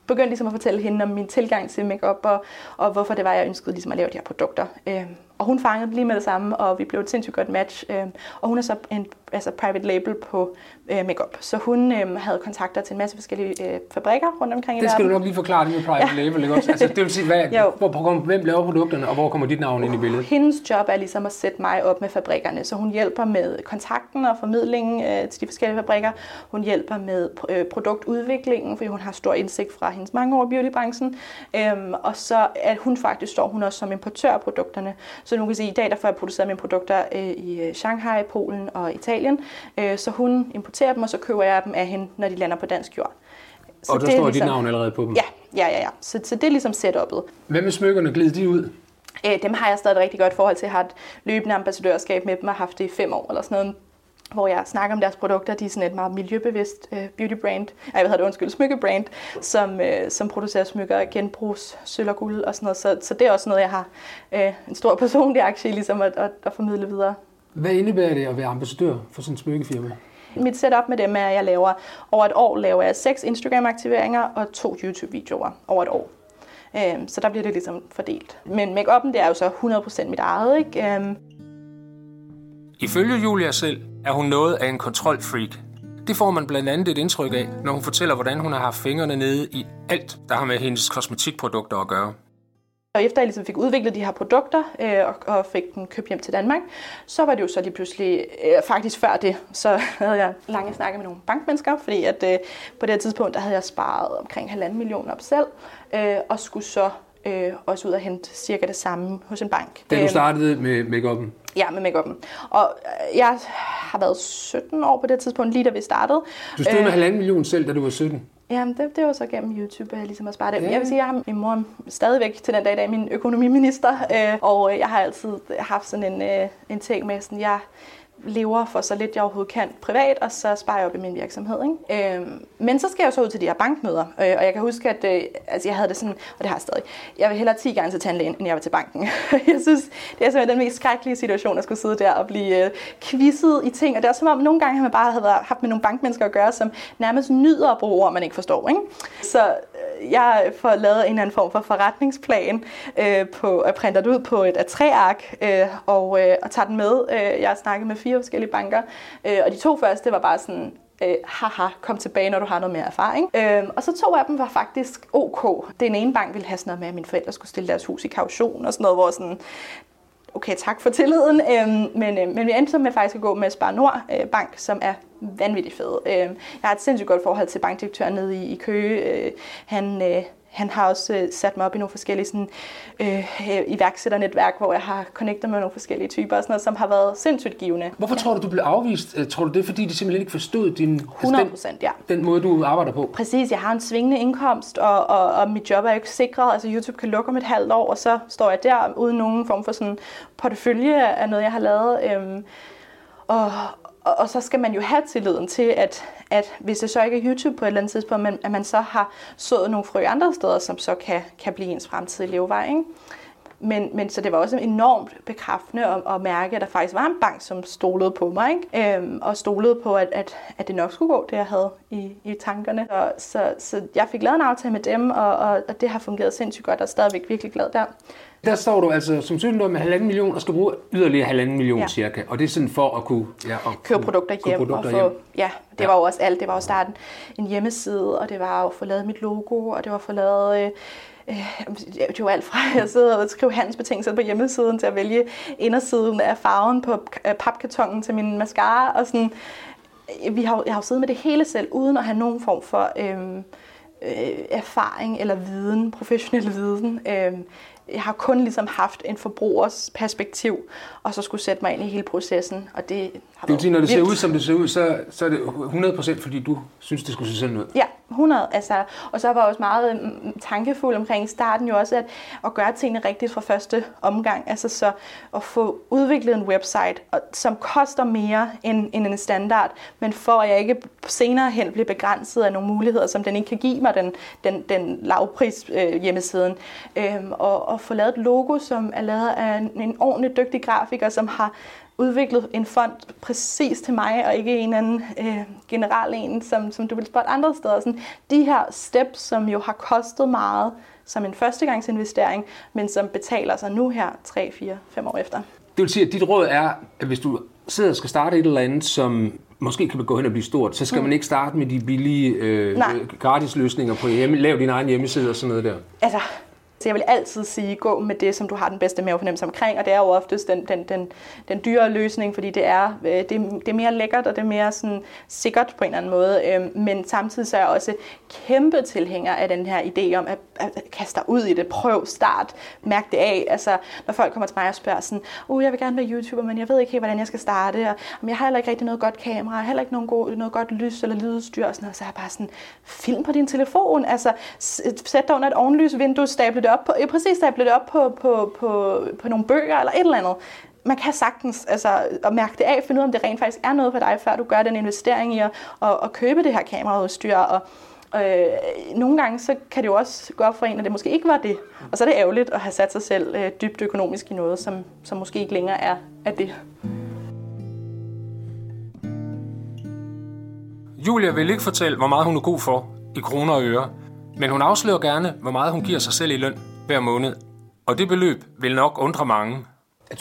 [SPEAKER 2] begyndte ligesom at fortælle hende om min tilgang til makeup og, og hvorfor det var, jeg ønskede ligesom at lave de her produkter. Øh, og hun fangede lige med det samme, og vi blev et sindssygt godt match. Øh, og hun er så en altså private label på øh, makeup. Så hun øh, havde kontakter til en masse forskellige øh, fabrikker rundt omkring i
[SPEAKER 1] Det skal du
[SPEAKER 2] verden.
[SPEAKER 1] nok lige forklare, det med private ja. label, ikke også? Altså, det vil sige, hvad, hvor, hvor, hvem laver produkterne, og hvor kommer dit navn ind i billedet?
[SPEAKER 2] Hendes job er ligesom at sætte mig op med fabrikkerne, så hun hjælper med kontakten og formidlingen øh, til de forskellige fabrikker. Hun hjælper med øh, produktudviklingen, fordi hun har stor indsigt fra hendes mange år i beautybranchen. Øhm, og så at hun faktisk står hun også som importør af produkterne. Så nu kan sige, at i dag der får jeg produceret mine produkter øh, i øh, Shanghai, Polen og Italien. Øh, så hun importerer dem, og så køber jeg dem af hende, når de lander på dansk jord. Så
[SPEAKER 1] Og der
[SPEAKER 2] det er
[SPEAKER 1] står dit navn allerede på dem.
[SPEAKER 2] Ja, ja, ja. ja. Så, så det er ligesom setup'et.
[SPEAKER 1] Hvad med smykkerne? Glider de ud?
[SPEAKER 2] Øh, dem har jeg stadig et rigtig godt forhold til. Jeg har et løbende ambassadørskab med dem og har haft det i fem år eller sådan noget hvor jeg snakker om deres produkter. De er sådan et meget miljøbevidst øh, beauty brand, ej, hvad hedder det, undskyld, smykkebrand, som, øh, som producerer smykker af genbrugs, sølv og guld og sådan noget. Så, så det er også noget, jeg har øh, en stor personlig aktie i ligesom at, at, at formidle videre.
[SPEAKER 1] Hvad indebærer det at være ambassadør for sådan en smykkefirma?
[SPEAKER 2] Mit setup med dem er, at jeg laver over et år laver jeg seks Instagram-aktiveringer og to YouTube-videoer over et år. Øhm, så der bliver det ligesom fordelt. Men make-up'en, det er jo så 100% mit eget, ikke? Øhm,
[SPEAKER 1] Ifølge Julia selv er hun noget af en kontrolfreak. Det får man blandt andet et indtryk af, når hun fortæller, hvordan hun har haft fingrene nede i alt, der har med hendes kosmetikprodukter at gøre.
[SPEAKER 2] Og efter jeg ligesom fik udviklet de her produkter øh, og, og fik dem købt hjem til Danmark, så var det jo så lige pludselig, øh, faktisk før det, så havde jeg lange snakke med nogle bankmennesker, fordi at øh, på det her tidspunkt, der havde jeg sparet omkring halvanden million op selv, øh, og skulle så øh, også ud og hente cirka det samme hos en bank.
[SPEAKER 1] Da du
[SPEAKER 2] Øhm,
[SPEAKER 1] startede med make-up'en.
[SPEAKER 2] Ja, med make-up'en. Og øh, jeg har været 17 år på det tidspunkt, lige da vi startede.
[SPEAKER 1] Du stod med
[SPEAKER 2] Øh,
[SPEAKER 1] halvanden million selv, da du var 17.
[SPEAKER 2] Jamen, det, det var så gennem YouTube, jeg ligesom at spare det.
[SPEAKER 1] Ja.
[SPEAKER 2] Jeg vil sige, jeg har min mor stadigvæk til den dag i dag min økonomiminister, øh, og øh, jeg har altid haft sådan en, øh, en ting med, sådan, jeg lever for så lidt jeg overhovedet kan privat, og så sparer jeg op i min virksomhed. Ikke? Øhm, men så skal jeg jo så ud til de her bankmøder, øh, og jeg kan huske, at øh, altså, jeg havde det sådan, og det har jeg stadig, jeg vil hellere 10 gange til tandlægen, end jeg var til banken. jeg synes, det er simpelthen den mest skrækkelige situation, at skulle sidde der og blive øh, quizzet i ting, og det er som om, nogle gange har man bare havde været- haft med nogle bankmennesker at gøre, som nærmest nyder at bruge ord, man ikke forstår. Ikke? Så jeg får lavet en eller anden form for forretningsplan, øh, på, og printer det ud på et A3-ark, øh, og, øh, og tager den med. Øh, jeg har snakket med fire forskellige banker, øh, og de to første var bare sådan, øh, haha, kom tilbage, når du har noget mere erfaring. Øh, og så to af dem var faktisk ok. Den ene bank ville have sådan noget med, at mine forældre skulle stille deres hus i kaution og sådan noget, hvor sådan, okay, tak for tilliden, øh, men, øh, men vi endte så med faktisk at gå med Spar Nord øh, Bank, som er vanvittigt fed. Øh, jeg har et sindssygt godt forhold til bankdirektøren nede i, i Køge. Øh, han, øh, han har også øh, sat mig op i nogle forskellige sådan, øh, iværksætternetværk, hvor jeg har connectet med nogle forskellige typer, og sådan noget, som har været sindssygt givende.
[SPEAKER 1] Hvorfor tror du, du blev afvist? Øh, Tror du det er, fordi de simpelthen ikke forstod din,
[SPEAKER 2] 100 procent, ja.
[SPEAKER 1] den, den måde, du arbejder på?
[SPEAKER 2] Præcis, jeg har en svingende indkomst, og, og, og mit job er jo ikke sikret. Altså YouTube kan lukke om et halvt år, og så står jeg der uden nogen form for sådan portefølje af noget, jeg har lavet. Øhm, og, og, og så skal man jo have tilliden til, at, at hvis det så ikke er YouTube på et eller andet tidspunkt, men at man så har sået nogle frø andre steder, som så kan, kan blive ens fremtidige levevej. Ikke? Men, men så det var også enormt bekræftende at, at mærke, at der faktisk var en bank, som stolede på mig, ikke? Øhm, og stolede på, at, at, at det nok skulle gå, det jeg havde i, i tankerne. Så, så, så jeg fik lavet en aftale med dem, og, og, og det har fungeret sindssygt godt, og er stadigvæk virkelig glad der.
[SPEAKER 1] Der står du altså som 17 med halvanden million og skal bruge yderligere halvanden million
[SPEAKER 2] Ja.
[SPEAKER 1] cirka. Og det er sådan for at kunne... Ja, at
[SPEAKER 2] købe produkter hjem.
[SPEAKER 1] produkter
[SPEAKER 2] og få,
[SPEAKER 1] hjem.
[SPEAKER 2] Ja, det
[SPEAKER 1] Ja.
[SPEAKER 2] var jo også alt. Det var jo starten en hjemmeside, og det var jo at få lavet mit logo, og det var at få lavet... Øh, øh, det jo alt fra at sidde og skrive handelsbetingelser på hjemmesiden til at vælge indersiden af farven på papkartongen til min mascara og sådan. Vi har, jeg har jo siddet med det hele selv, uden at have nogen form for øhm, øh, erfaring eller viden, professionel viden. Øhm, jeg har kun ligesom haft en forbrugers perspektiv, og så skulle sætte mig ind i hele processen, og det
[SPEAKER 1] det vil sige, når det ser
[SPEAKER 2] vildt.
[SPEAKER 1] ud, som det ser ud, så, så er det 100% fordi du synes, det skulle se sådan ud.
[SPEAKER 2] Ja, 100. Altså, og så var jeg også meget mm, tankefuld omkring starten jo også, at, at gøre tingene rigtigt fra første omgang. Altså så at få udviklet en website, og- som koster mere end, end en standard, men for at jeg ikke senere hen bliver begrænset af nogle muligheder, som den ikke kan give mig, den, den, den lavpris øh, hjemmesiden. Øhm, og, og få lavet et logo, som er lavet af en, en ordentlig dygtig grafiker, som har udviklet en fond præcis til mig, og ikke en anden øh, general en, som, som du vil spotte andre steder. Sådan, de her steps, som jo har kostet meget som en førstegangsinvestering, men som betaler sig nu her 3, 4, 5 år efter.
[SPEAKER 1] Det vil sige, at dit råd er, at hvis du sidder og skal starte et eller andet, som måske kan gå hen og blive stort, så skal
[SPEAKER 2] Mm.
[SPEAKER 1] man ikke starte med de billige øh,
[SPEAKER 2] Nej.
[SPEAKER 1] gratis løsninger på hjemme. Lav din egen hjemmeside og sådan noget der.
[SPEAKER 2] Altså, så jeg vil altid sige, gå med det, som du har den bedste mavefornemmelse omkring, og det er jo oftest den, den, den, den dyre løsning, fordi det er, øh, det, det er mere lækkert, og det er mere sådan sikkert på en eller anden måde. Øhm, men samtidig så er jeg også kæmpe tilhænger af den her idé om at, at kaste dig ud i det, prøv, start, mærk det af. Altså, når folk kommer til mig og spørger sådan, uh, jeg vil gerne være YouTuber, men jeg ved ikke helt, hvordan jeg skal starte, og om jeg har heller ikke rigtig noget godt kamera, heller ikke nogen god, noget godt lys eller lydudstyr, og sådan noget, så er jeg bare sådan, film på din telefon, altså, sæt dig under et ovenlysvindue, stable det op på, ja, præcis stable det op på, på, på, på nogle bøger eller et eller andet. Man kan sagtens altså, at mærke det af, finde ud af, om det rent faktisk er noget for dig, før du gør den investering i at, at, at købe det her kameraudstyr, og Øh, nogle gange så kan det jo også gå op for en, at det måske ikke var det. Og så er det ærgerligt at have sat sig selv øh, dybt økonomisk i noget, som, som måske ikke længere er, er det.
[SPEAKER 1] Julia vil ikke fortælle, hvor meget hun er god for i kroner og øre, men hun afslører gerne, hvor meget hun giver sig selv i løn hver måned. Og det beløb vil nok undre mange.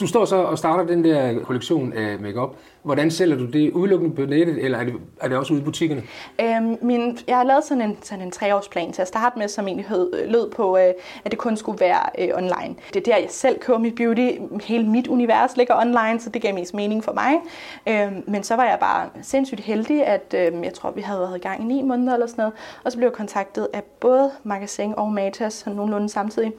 [SPEAKER 1] Du står så og starter den der kollektion af makeup. Hvordan sælger du det udelukkende på nettet, eller er det, er det også ude i butikkerne?
[SPEAKER 2] Øhm, min, jeg har lavet sådan en, sådan en treårsplan til at starte med, som egentlig hed, lød på, øh, at det kun skulle være øh, online. Det er der, jeg selv køber mit beauty. Hele mit univers ligger online, så det gav mest mening for mig. Øhm, men så var jeg bare sindssygt heldig, at øh, jeg tror, vi havde været i gang i ni måneder eller sådan noget. Og så blev jeg kontaktet af både Magasin og Matas sådan nogenlunde samtidig.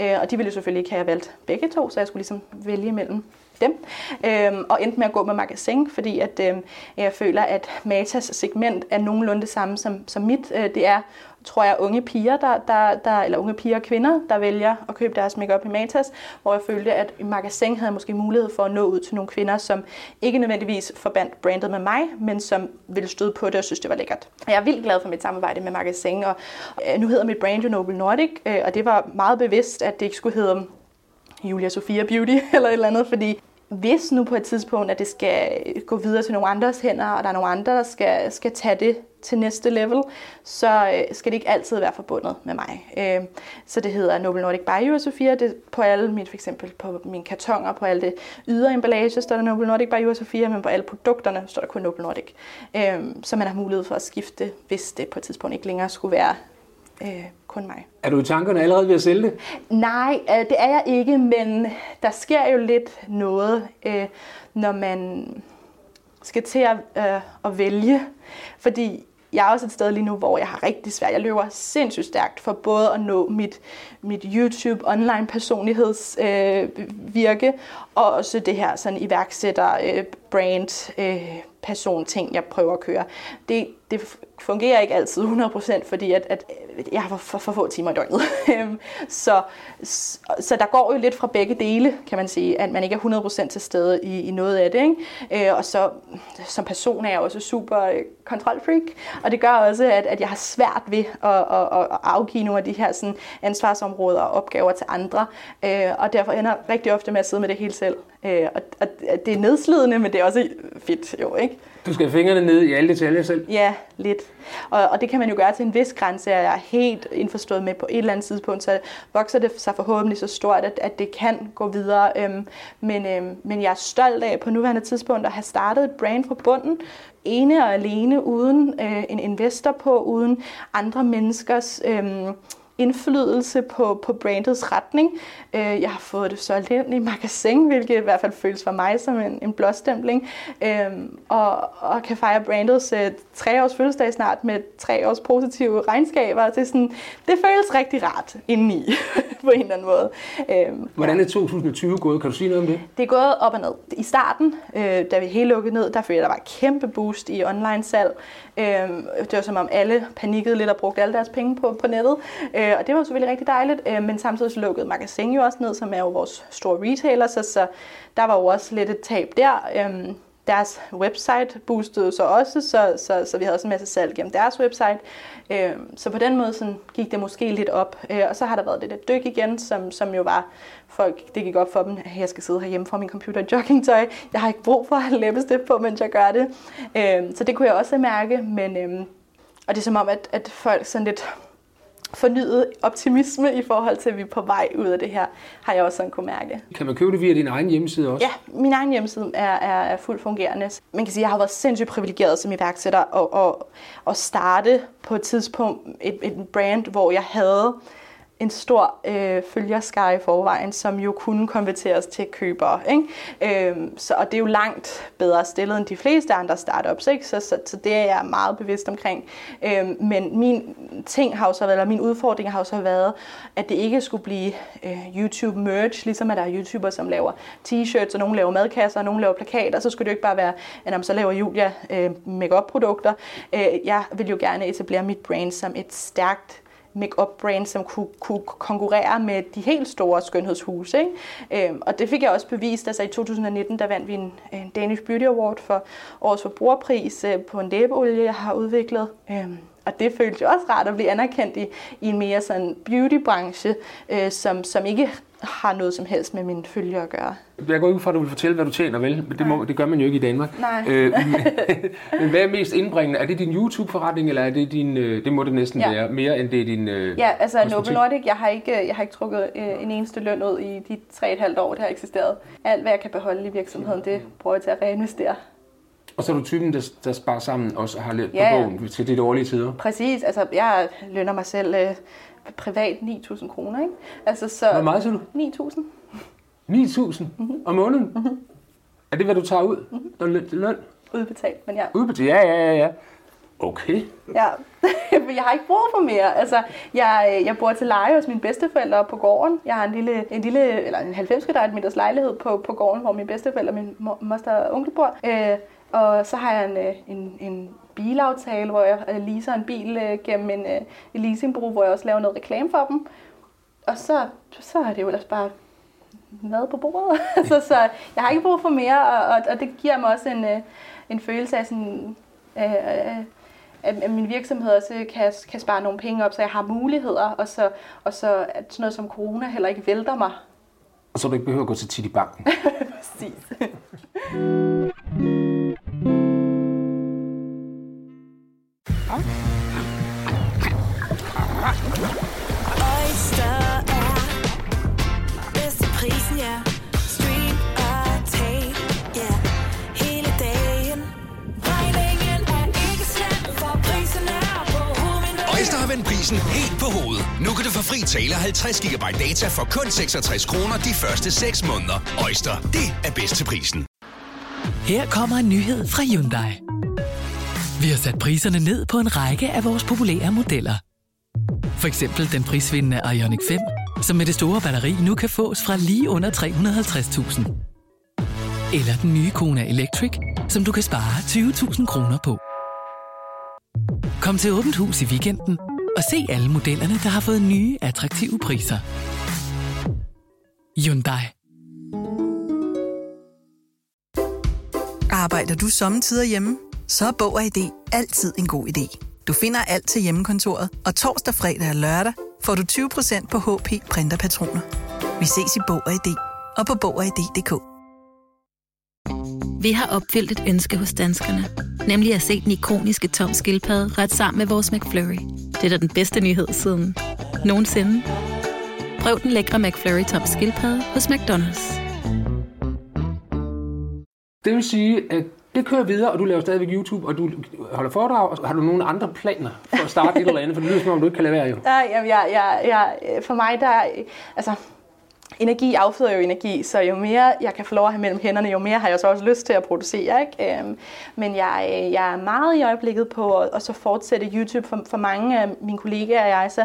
[SPEAKER 2] Øh, og de ville jo selvfølgelig ikke have valgt begge to, så jeg skulle ligesom vælge mellem dem, øhm, og endte med at gå med magasin, fordi at, øhm, jeg føler, at Matas segment er nogenlunde det samme som, som mit. Øh, det er, tror jeg, unge piger, der, der, der, eller unge piger og kvinder, der vælger at købe deres makeup i Matas, hvor jeg følte, at i magasin havde måske mulighed for at nå ud til nogle kvinder, som ikke nødvendigvis forbandt brandet med mig, men som ville støde på det og synes, det var lækkert. Jeg er vildt glad for mit samarbejde med magasin, og øh, nu hedder mit brand jo Noble Nordic, øh, og det var meget bevidst, at det ikke skulle hedde Julia Sofia Beauty eller et eller andet, fordi hvis nu på et tidspunkt, at det skal gå videre til nogle andres hænder, og der er nogle andre, der skal, skal tage det til næste level, så øh, skal det ikke altid være forbundet med mig. Øh, så det hedder Noble Nordic by Julia Sofia. Det på alle mine, for eksempel på mine kartonger, på alle det ydre emballage, står der Noble Nordic by Julia Sofia, men på alle produkterne står der kun Noble Nordic. Øh, så man har mulighed for at skifte, hvis det på et tidspunkt ikke længere skulle være øh, kun mig.
[SPEAKER 1] Er du i tankerne allerede ved at sælge det?
[SPEAKER 2] Nej, øh, det er jeg ikke, men der sker jo lidt noget, øh, når man skal til at, øh, at vælge. Fordi jeg er også et sted lige nu, hvor jeg har rigtig svært. Jeg løber sindssygt stærkt for både at nå mit, mit YouTube online personligheds øh, virke, og også det her sådan iværksætter øh, brand øh, person ting, jeg prøver at køre. Det, det fungerer ikke altid 100%, fordi at, at jeg har for, for, få timer i døgnet. så, så der går jo lidt fra begge dele, kan man sige, at man ikke er 100% til stede i, i noget af det. Ikke? Og så som person er jeg også super øh, kontrolfreak, og det gør også, at, at jeg har svært ved at, at, at afgive nogle af de her sådan, ansvarsområder og opgaver til andre, og derfor ender jeg rigtig ofte med at sidde med det hele selv. Og, og det er nedslidende, men det er også fedt jo, ikke?
[SPEAKER 1] Du skal have fingrene ned i alle detaljer selv?
[SPEAKER 2] Ja, lidt. Og, og det kan man jo gøre til en vis grænse, og jeg er helt indforstået med på et eller andet tidspunkt, så vokser det sig forhåbentlig så stort, at, at det kan gå videre. Øhm, men, øhm, men jeg er stolt af på nuværende tidspunkt at have startet et brand fra bunden, ene og alene, uden øh, en investor på, uden andre menneskers... Øh, indflydelse på, på brandets retning. Øh, jeg har fået det solgt ind i magasin, hvilket i hvert fald føles for mig som en, en blåstempling. Øh, og, og kan fejre brandets øh, tre års fødselsdag snart med tre års positive regnskaber. Det, er sådan, det føles rigtig rart indeni på en eller anden måde.
[SPEAKER 1] Øh, Hvordan er 2020 gået? Kan du sige noget om det?
[SPEAKER 2] Det er gået op og ned. I starten, øh, da vi helt lukkede ned, der følte jeg, der var et kæmpe boost i online salg. Øh, det var som om alle panikkede lidt og brugte alle deres penge på, på nettet. Øh, og det var selvfølgelig rigtig dejligt. Øh, men samtidig så lukkede Magasin jo også ned, som er jo vores store retailer, så, så der var jo også lidt et tab der. Øh, deres website boostede så også, så, så, så vi havde også en masse salg gennem deres website. Øh, så på den måde sådan, gik det måske lidt op. Øh, og så har der været det der dyk igen, som, som jo var folk, det gik op for dem, at jeg skal sidde herhjemme fra min computer i joggingtøj. Jeg har ikke brug for at have læbestift på, mens jeg gør det. Øh, så det kunne jeg også mærke, men øh, og det er som om, at, at folk sådan lidt fornyet optimisme i forhold til, at vi er på vej ud af det her, har jeg også sådan kunne mærke.
[SPEAKER 1] Kan man købe det via din egen hjemmeside også?
[SPEAKER 2] Ja, min egen hjemmeside er, er, er fuldt fungerende. Man kan sige, at jeg har været sindssygt privilegeret som iværksætter og, og, og starte på et tidspunkt et, et brand, hvor jeg havde en stor øh, følgerskare i forvejen, som jo kunne konverteres til købere. Ikke? Øhm, så, og det er jo langt bedre stillet end de fleste andre startups, ikke? Så, så, så det er jeg meget bevidst omkring. Øhm, men min ting har jo så været, eller min udfordring har jo så været, at det ikke skulle blive øh, YouTube merch, ligesom at der er YouTubere, som laver t-shirts, og nogen laver madkasser, og nogen laver plakater, så skulle det jo ikke bare være, at så laver Julia øh, make-up produkter. Øh, jeg vil jo gerne etablere mit brand som et stærkt make-up brand, som kunne, kunne konkurrere med de helt store skønhedshuse. Ikke? Øhm, og det fik jeg også bevist. Altså i 2019, der vandt vi en, en Danish Beauty Award for årets forbrugerpris øh, på en læbeolie, jeg har udviklet. Øhm, og det føltes jo også rart at blive anerkendt i, i en mere sådan beautybranche, øh, som, som ikke har noget som helst med mine følger at gøre.
[SPEAKER 1] Jeg går ud fra, at du vil fortælle, hvad du tjener, vel? Men det, må, det gør man jo ikke i Danmark.
[SPEAKER 2] Nej. Øh,
[SPEAKER 1] men, men hvad er mest indbringende? Er det din YouTube-forretning, eller er det din... Øh, det må det næsten ja. være, mere end det er din... Øh,
[SPEAKER 2] ja, altså Noble Nordic, jeg har ikke, jeg har ikke trukket øh, en eneste løn ud i de 3,5 år, det har eksisteret. Alt, hvad jeg kan beholde i virksomheden, det prøver jeg til at reinvestere.
[SPEAKER 1] Og så er du typen, der, der sparer sammen og har lidt ja, på bogen til de dårlige tider?
[SPEAKER 2] Præcis. Altså, jeg lønner mig selv øh, privat 9.000 kroner, ikke? Altså, så...
[SPEAKER 1] Hvor meget siger du?
[SPEAKER 2] 9.000.
[SPEAKER 1] 9.000 mm-hmm. om måneden? Mm-hmm. Er det, hvad du tager ud? Mm-hmm. Løn, løn?
[SPEAKER 2] Udbetalt, men ja.
[SPEAKER 1] Udbetalt, ja, ja, ja, ja. Okay.
[SPEAKER 2] Ja, jeg har ikke brug for mere. Altså, jeg, jeg bor til leje hos mine bedsteforældre på gården. Jeg har en lille, en lille eller en 90 kvadratmeters lejlighed på, på gården, hvor mine bedsteforældre og min moster og onkel bor. Øh, og så har jeg en, øh, en, en bilaftale, hvor jeg øh, leaser en bil øh, gennem en, en leasingbureau, hvor jeg også laver noget reklame for dem. Og så, så er det jo ellers bare mad på bordet. så, så jeg har ikke brug for mere, og, og, og det giver mig også en, en følelse af sådan... Øh, at min virksomhed også kan, kan spare nogle penge op, så jeg har muligheder, og så, og så at sådan noget som corona heller ikke vælter mig.
[SPEAKER 1] Og så du ikke behøver at gå til tit i banken.
[SPEAKER 2] Præcis.
[SPEAKER 11] eller 50 GB data for kun 66 kroner de første 6 måneder. Øjster, det er bedst til prisen.
[SPEAKER 12] Her kommer en nyhed fra Hyundai. Vi har sat priserne ned på en række af vores populære modeller. For eksempel den prisvindende Ioniq 5, som med det store batteri nu kan fås fra lige under 350.000. Eller den nye Kona Electric, som du kan spare 20.000 kroner på. Kom til Åbent Hus i weekenden og se alle modellerne, der har fået nye, attraktive priser. Hyundai.
[SPEAKER 13] Arbejder du sommetider hjemme? Så er Bog og ID altid en god idé. Du finder alt til hjemmekontoret, og torsdag, fredag og lørdag får du 20% på HP printerpatroner. Vi ses i Bog og ID og på Bog og ID.dk.
[SPEAKER 14] Vi har opfyldt et ønske hos danskerne, nemlig at se den ikoniske tom skildpadde ret sammen med vores McFlurry. Det er da den bedste nyhed siden nogensinde. Prøv den lækre McFlurry tom skildpadde hos McDonald's.
[SPEAKER 1] Det vil sige, at det kører videre, og du laver stadigvæk YouTube, og du holder foredrag. og Har du nogle andre planer for at starte et eller andet? For det lyder som om, du ikke kan lade være jo.
[SPEAKER 2] Ja, jamen, jeg, jeg, jeg, for mig, der, altså, energi afføder jo energi, så jo mere jeg kan få lov at have mellem hænderne, jo mere har jeg så også lyst til at producere. Ikke? Øhm, men jeg, jeg er meget i øjeblikket på at, at så fortsætte YouTube. For, for mange af mine kollegaer og jeg, så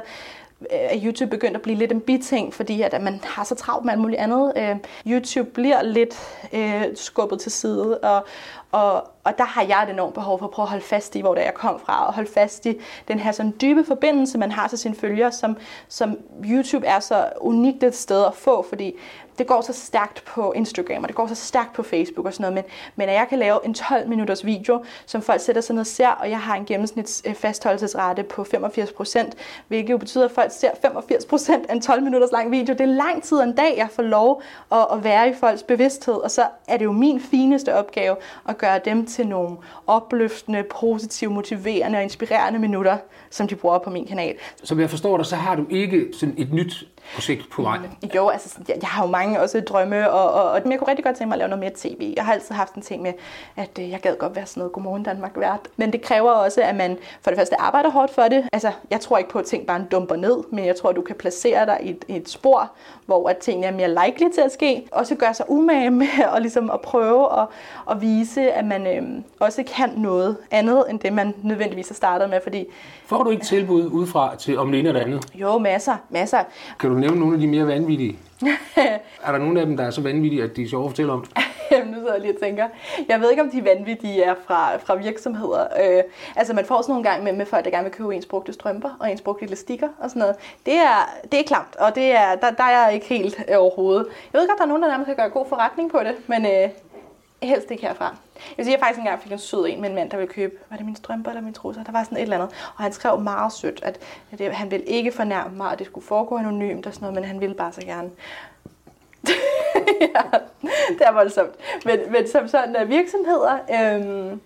[SPEAKER 2] Øh, er YouTube begyndt at blive lidt en biting, fordi at man har så travlt med alt muligt andet. Øh, YouTube bliver lidt øh, skubbet til side, og, og, og der har jeg et enormt behov for at prøve at holde fast i, hvor det jeg kom fra, og holde fast i den her sådan dybe forbindelse, man har til sine følgere, som, som YouTube er så unikt et sted at få, fordi det går så stærkt på Instagram, og det går så stærkt på Facebook og sådan noget, men, men at jeg kan lave en 12 minutters video, som folk sætter sig ned og ser, og jeg har en gennemsnits øh, fastholdelsesrate på 85%, hvilket jo betyder, at folk ser 85% af en 12 minutters lang video. Det er lang tid en dag, jeg får lov at, at være i folks bevidsthed, og så er det jo min fineste opgave at gøre dem til nogle opløftende, positive, motiverende og inspirerende minutter, som de bruger på min kanal.
[SPEAKER 1] Som jeg forstår dig, så har du ikke sådan et nyt projekt på vej.
[SPEAKER 2] Jo, altså, jeg, jeg har jo mange også drømme, og, og, og jeg kunne rigtig godt tænke mig at lave noget mere tv. Jeg har altid haft en ting med, at øh, jeg gad godt være sådan noget Godmorgen Danmark vært. Men det kræver også, at man for det første arbejder hårdt for det. Altså, jeg tror ikke på, at ting bare dumper ned, men jeg tror, at du kan placere dig i et, i et spor, hvor at tingene er mere likely til at ske. Og så gøre sig umage med at, ligesom at prøve at, at vise, at man øh, også kan noget andet, end det man nødvendigvis har startet med. Fordi,
[SPEAKER 1] Får du ikke tilbud udefra til om det ene eller det andet?
[SPEAKER 2] jo, masser, masser.
[SPEAKER 1] Kan du nævne nogle af de mere vanvittige? er der nogen af dem, der er så vanvittige, at de er sjove at fortælle om?
[SPEAKER 2] Jamen, nu sidder jeg lige og tænker. Jeg ved ikke, om de vanvittige er fra, fra virksomheder. Øh, altså, man får sådan nogle gange med, med folk, der gerne vil købe ens brugte strømper og ens brugte elastikker og sådan noget. Det er, det er klamt, og det er, der, der er jeg ikke helt øh, overhovedet. Jeg ved godt, der er nogen, der nærmest kan gøre god forretning på det, men øh, helst ikke herfra. Jeg vil sige, at jeg faktisk engang fik en sød en med en mand, der ville købe, var det mine strømper eller mine trusser? Der var sådan et eller andet. Og han skrev meget sødt, at, at det, han ville ikke fornærme mig, at det skulle foregå anonymt og sådan noget, men han ville bare så gerne. ja, det er voldsomt. Men, men som sådan uh, virksomheder, øhm,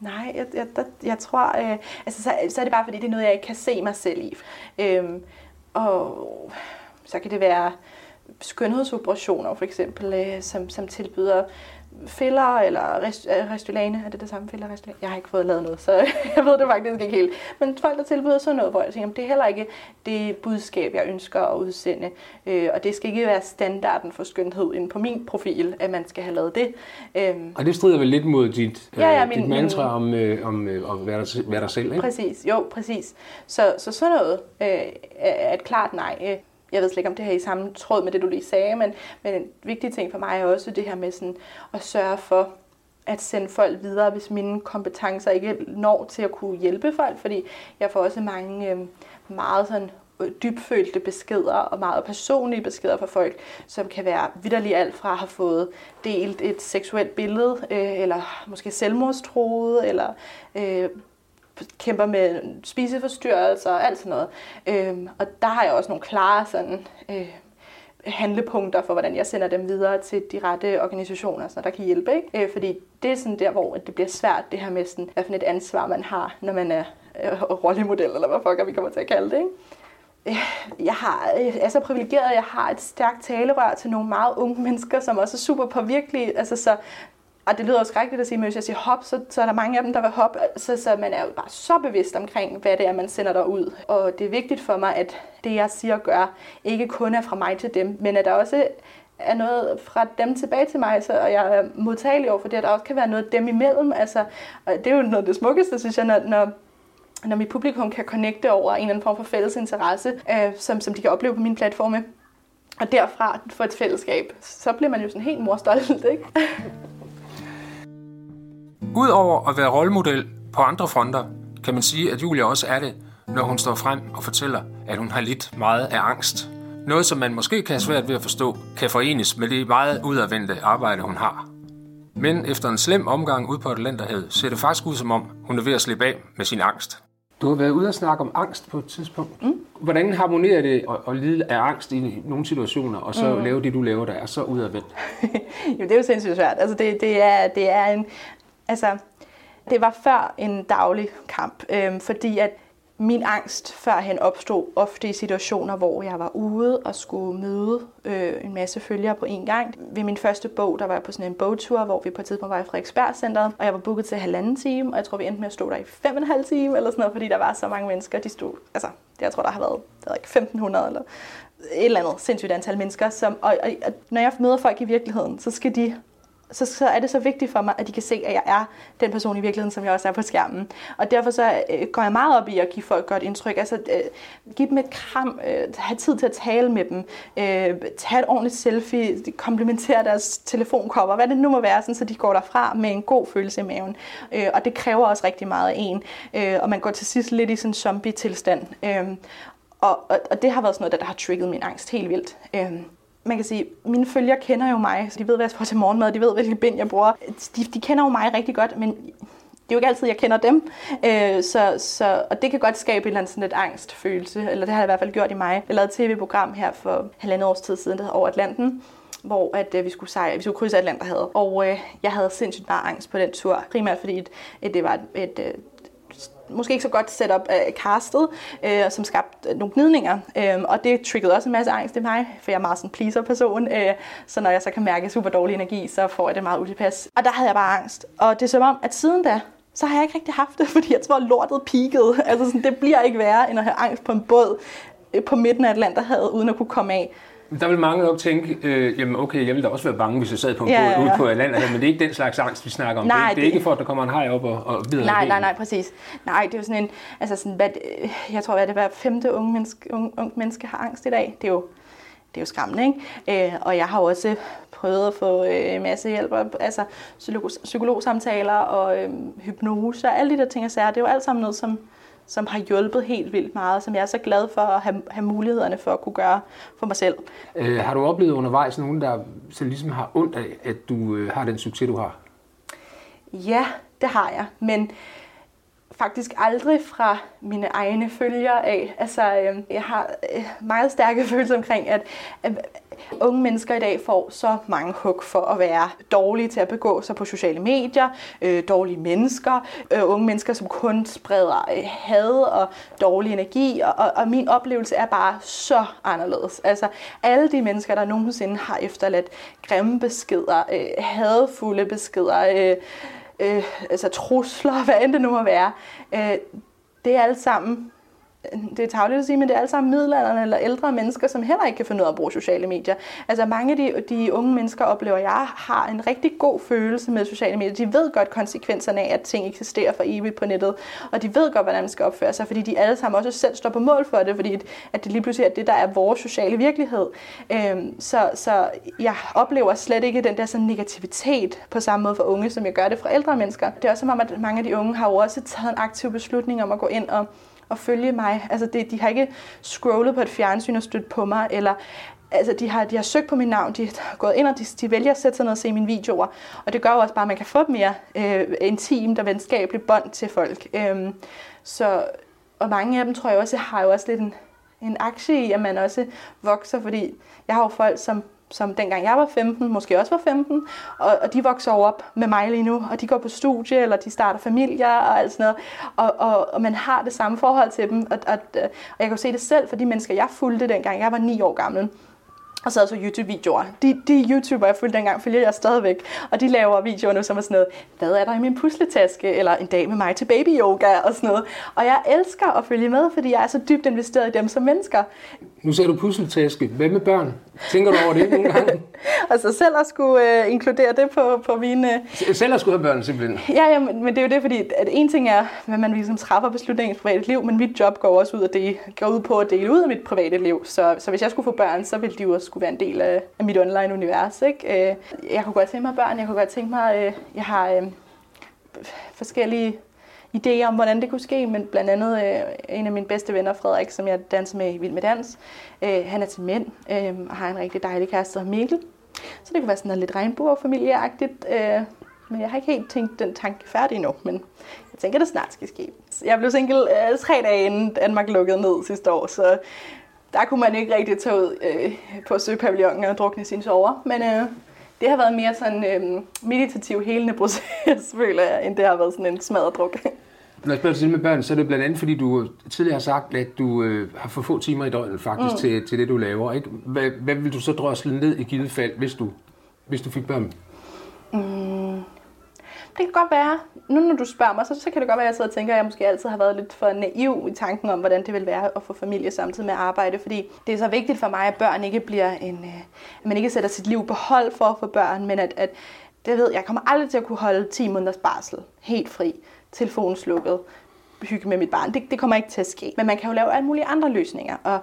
[SPEAKER 2] nej, jeg, jeg, der, jeg tror, øh, altså, så, så er det bare fordi, det er noget, jeg ikke kan se mig selv i. Øhm, og så kan det være skønhedsoperationer for eksempel, øh, som, som tilbyder filler eller rest, øh, Restylane. Er det det samme filler Restylane? Jeg har ikke fået lavet noget, så jeg ved det faktisk ikke helt. Men folk, der tilbyder sådan noget, hvor jeg tænker, det er heller ikke det budskab, jeg ønsker at udsende. Øh, og det skal ikke være standarden for skønhed inde på min profil, at man skal have lavet det. Øhm,
[SPEAKER 1] Og det strider vel lidt mod dit,
[SPEAKER 2] Ja, ja,
[SPEAKER 1] øh,
[SPEAKER 2] min-
[SPEAKER 1] dit mantra om, øh, om øh, at være dig, være dig selv, ikke?
[SPEAKER 2] Præcis, jo, præcis. Så, så sådan noget øh, er er et klart nej. Øh, jeg ved slet ikke, om det her er i samme tråd med det, du lige sagde, men, men en vigtig ting for mig er også det her med sådan at sørge for at sende folk videre, hvis mine kompetencer ikke når til at kunne hjælpe folk, fordi jeg får også mange øh, meget sådan øh, dybfølte beskeder og meget personlige beskeder fra folk, som kan være vidderligt alt fra at have fået delt et seksuelt billede, øh, eller måske selvmordstroet, eller øh, kæmper med spiseforstyrrelser og alt sådan noget. Øhm, og der har jeg også nogle klare sådan, øh, handlepunkter for, hvordan jeg sender dem videre til de rette organisationer, så der kan hjælpe. Ikke? Øh, fordi det er sådan der, hvor det bliver svært, det her med, sådan, hvad for et ansvar man har, når man er øh, rollemodel, eller hvad fuck vi kommer til at kalde det. Ikke? Øh, jeg har, øh, jeg er så privilegeret, at jeg har et stærkt talerør til nogle meget unge mennesker, som også er super påvirkelige. Altså, så, og det lyder også skrækkeligt at sige, men hvis jeg siger hop, så, så er der mange af dem, der vil hoppe. Så, så man er jo bare så bevidst omkring, hvad det er, man sender der ud. Og det er vigtigt for mig, at det, jeg siger og gør, ikke kun er fra mig til dem, men at der også er noget fra dem tilbage til mig, så, og jeg er modtagelig over for det, at der også kan være noget dem imellem. Altså, og det er jo noget af det smukkeste, synes jeg, når, når når mit publikum kan connecte over en eller anden form for fælles interesse, øh, som, som de kan opleve på mine platforme, og derfra få et fællesskab, så bliver man jo sådan helt morstolt, ikke?
[SPEAKER 1] Udover at være rollemodel på andre fronter, kan man sige, at Julia også er det, når hun står frem og fortæller, at hun har lidt meget af angst. Noget, som man måske kan have svært ved at forstå, kan forenes med det meget udadvendte arbejde, hun har. Men efter en slem omgang ud på Atlanterhavet, ser det faktisk ud som om, hun er ved at slippe af med sin angst. Du har været ude og snakke om angst på et tidspunkt. Mm. Hvordan harmonerer det at, at lide af angst i nogle situationer, og så
[SPEAKER 2] Mm.
[SPEAKER 1] lave det, du laver, der er så udadvendt?
[SPEAKER 2] jo, det er jo sindssygt svært. Altså, det, det, er, det er en... Altså, det var før en daglig kamp, øh, fordi at min angst førhen opstod ofte i situationer, hvor jeg var ude og skulle møde øh, en masse følgere på en gang. Ved min første bog, der var jeg på sådan en bogtur, hvor vi på et tidspunkt var i Frederiksbergscenteret, og jeg var booket til halvanden time, og jeg tror, vi endte med at stå der i fem og en halv time, eller sådan noget, fordi der var så mange mennesker. De stod, altså, jeg tror, der har været der var ikke 1500 eller et eller andet sindssygt antal mennesker. Som, og, og, og når jeg møder folk i virkeligheden, så skal de så, så er det så vigtigt for mig, at de kan se, at jeg er den person i virkeligheden, som jeg også er på skærmen. Og derfor så øh, går jeg meget op i at give folk godt indtryk. Altså, øh, give dem et kram, øh, have tid til at tale med dem, øh, tage et ordentligt selfie, komplementere deres telefonkopper, hvad det nu må være, sådan, så de går derfra med en god følelse i maven. Øh, og det kræver også rigtig meget af en. Øh, og man går til sidst lidt i sådan en zombie-tilstand. Øh, og, og, og det har været sådan noget, der, der har trigget min angst helt vildt. Øh, man kan sige, mine følgere kender jo mig, så de ved, hvad jeg får til morgenmad, de ved, hvilke bind jeg bruger. De, de kender jo mig rigtig godt, men det er jo ikke altid, jeg kender dem. Øh, så, så, og det kan godt skabe en eller anden sådan lidt angstfølelse, eller det har jeg i hvert fald gjort i mig. Jeg lavede et tv-program her for halvandet års tid siden, der hedder Over Atlanten, hvor at, øh, vi skulle sejle, vi skulle krydse Atlanterhavet. Og øh, jeg havde sindssygt meget angst på den tur, primært fordi et, et, det var et, et, et måske ikke så godt setup af øh, castet, øh, som skabte nogle gnidninger. Øh, og det triggede også en masse angst i mig, for jeg er meget sådan pleaser-person. Øh, så når jeg så kan mærke super dårlig energi, så får jeg det meget utilpas. Og der havde jeg bare angst. Og det er som om, at siden da, så har jeg ikke rigtig haft det, fordi jeg tror, at lortet peakede. Altså sådan, det bliver ikke værre, end at have angst på en båd øh, på midten af Atlanterhavet, uden at kunne komme af.
[SPEAKER 1] Der vil mange nok tænke, øh, jamen okay, jeg ville da også være bange, hvis jeg sad på en
[SPEAKER 2] Ja,
[SPEAKER 1] båd
[SPEAKER 2] ja, ja.
[SPEAKER 1] ude på Atlanterhavet, men det er ikke den slags angst, vi snakker om.
[SPEAKER 2] Nej,
[SPEAKER 1] det, det, er
[SPEAKER 2] det-
[SPEAKER 1] ikke for, at der kommer en haj op og, og bider
[SPEAKER 2] Nej, nej, nej, præcis. Nej, det er jo sådan en, altså sådan, hvad, jeg tror, at det hver femte unge menneske, unge, unge menneske har angst i dag. Det er jo, det er jo skræmmende, ikke? Øh, og jeg har også prøvet at få øh, masse hjælp, altså psykolog, psykologsamtaler og øh, hypnose og alle de der ting og sager. Det er jo alt sammen noget, som, som har hjulpet helt vildt meget, som jeg er så glad for at have, have mulighederne for at kunne gøre for mig selv.
[SPEAKER 1] Øh, har du oplevet undervejs nogen, der så ligesom har ondt af, at du øh, har den succes, du har?
[SPEAKER 2] Ja, det har jeg, men faktisk aldrig fra mine egne følgere af. Altså, øh, jeg har øh, meget stærke følelser omkring, at, at unge mennesker i dag får så mange hug for at være dårlige til at begå sig på sociale medier, øh, dårlige mennesker, øh, unge mennesker, som kun spreder øh, had og dårlig energi, og, og, og min oplevelse er bare så anderledes. Altså, alle de mennesker, der nogensinde har efterladt grimme beskeder, øh, hadfulde beskeder, øh, øh, altså trusler, hvad end det nu må være, øh, det er alt sammen, det er tageligt at sige, men det er alle sammen middelalderne eller ældre mennesker, som heller ikke kan finde ud af at bruge sociale medier. Altså mange af de, de unge mennesker, oplever jeg, har en rigtig god følelse med sociale medier. De ved godt konsekvenserne af, at ting eksisterer for evigt på nettet, og de ved godt, hvordan man skal opføre sig, fordi de alle sammen også selv står på mål for det, fordi at det lige pludselig er det, der er vores sociale virkelighed. Øhm, så, så jeg oplever slet ikke den der sådan negativitet på samme måde for unge, som jeg gør det fra ældre mennesker. Det er også som om, at mange af de unge har jo også taget en aktiv beslutning om at gå ind og og følge mig. Altså det, de har ikke scrollet på et fjernsyn og stødt på mig, eller altså de har, de har søgt på mit navn, de har gået ind og de, de vælger at sætte sig ned og se mine videoer. Og det gør jo også bare, at man kan få et mere øh, intimt og venskabeligt bånd til folk. Øhm, så, og mange af dem tror jeg også har jo også lidt en, en aktie i, at man også vokser, fordi jeg har jo folk, som som dengang jeg var 15, måske også var 15, og, og de vokser jo op med mig lige nu, og de går på studie, eller de starter familier og alt sådan noget, og, og, og man har det samme forhold til dem, og, og, og jeg kan jo se det selv for de mennesker, jeg fulgte dengang jeg var 9 år gammel, og så så YouTube-videoer. De, de YouTuber, jeg fulgte dengang, følger jeg stadigvæk. Og de laver videoer nu, som er sådan noget, hvad er der i min pusletaske? Eller en dag med mig til baby yoga og sådan noget. Og jeg elsker at følge med, fordi jeg er så dybt investeret i dem som mennesker.
[SPEAKER 1] Nu ser du pusletaske. Hvad med børn? Tænker du over det nogle gange?
[SPEAKER 2] Og så selv at skulle øh, inkludere det på, på mine...
[SPEAKER 1] Selv at skulle have børn, simpelthen.
[SPEAKER 2] Ja, ja men, men det er jo det, fordi at en ting er, hvad man ligesom træffer beslutninger i sit private liv, men mit job går også ud, af det, går ud på at dele ud af mit private liv. Så, så hvis jeg skulle få børn, så ville de jo også skulle være en del af, af mit online-univers. Ikke? Øh, Jeg kunne godt tænke mig børn, jeg kunne godt tænke mig, øh, jeg har øh, forskellige idéer om, hvordan det kunne ske, men blandt andet øh, en af mine bedste venner, Frederik, som jeg danser med i Vild med Dans, øh, han er til mænd øh, og har en rigtig dejlig kæreste, Mikkel. Så det kunne være sådan noget lidt regnbuefamilieagtigt, øh, men jeg har ikke helt tænkt den tanke færdig endnu, men jeg tænker, det snart skal ske. Jeg blev single øh, tre dage inden Danmark lukkede ned sidste år, så der kunne man ikke rigtig tage ud øh, på søpavillonen og drukne sine sover, men øh, det har været mere sådan øh, meditativ helende proces, føler jeg, end det har været sådan en smadret druk.
[SPEAKER 1] Når jeg spørger til det med børn, så er det blandt andet, fordi du tidligere har sagt, at du øh, har for få timer i døgnet faktisk
[SPEAKER 2] Mm.
[SPEAKER 1] til, til det, du laver. Ikke? Hvad, hvad vil du så drosle ned i givet fald, hvis du, hvis du fik børn?
[SPEAKER 2] Mm. Det kan godt være, nu når du spørger mig, så, så kan det godt være, at jeg sidder og tænker, at jeg måske altid har været lidt for naiv i tanken om, hvordan det vil være at få familie samtidig med arbejde. Fordi det er så vigtigt for mig, at børn ikke bliver en... øh, At man ikke sætter sit liv på hold for at få børn, men at, at det ved jeg, jeg kommer aldrig til at kunne holde 10 måneders barsel helt fri, telefonen slukket, hygge med mit barn. Det, det kommer ikke til at ske. Men man kan jo lave alle mulige andre løsninger. Og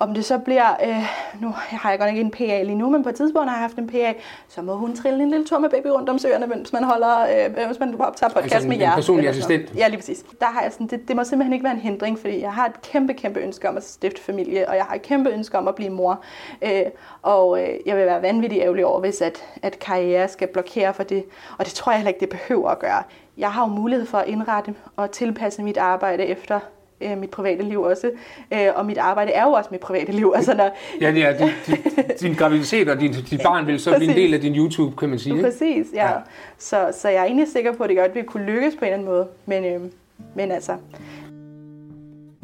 [SPEAKER 2] om det så bliver, øh, nu har jeg godt ikke en PA lige nu, men på et tidspunkt har jeg haft en PA, så må hun trille en lille tur med baby rundt om søerne, mens man holder, øh, hvis man optager podcast
[SPEAKER 1] Altså en-
[SPEAKER 2] med
[SPEAKER 1] en
[SPEAKER 2] jer.
[SPEAKER 1] personlig
[SPEAKER 2] sådan noget.
[SPEAKER 1] assistent?
[SPEAKER 2] Ja, lige præcis. Der har jeg sådan, det, det må simpelthen ikke være en hindring, fordi jeg har et kæmpe, kæmpe ønske om at stifte familie, og jeg har et kæmpe ønske om at blive mor. Øh, og øh, jeg vil være vanvittig ærgerlig over, hvis at, at karriere skal blokere for det, og det tror jeg heller ikke, det behøver at gøre. Jeg har jo mulighed for at indrette og tilpasse mit arbejde efter øh, mit private liv også. Øh, og mit arbejde er jo også mit private liv. Altså, når,
[SPEAKER 1] Ja, er din, din, din graviditet og din, dit barn vil så blive en
[SPEAKER 2] Præcis.
[SPEAKER 1] del af din YouTube, kan man sige. Ikke?
[SPEAKER 2] Præcis, ja. ja. Så, så jeg er egentlig sikker på, at det godt vil kunne lykkes på en eller anden måde. Men, øh, men altså,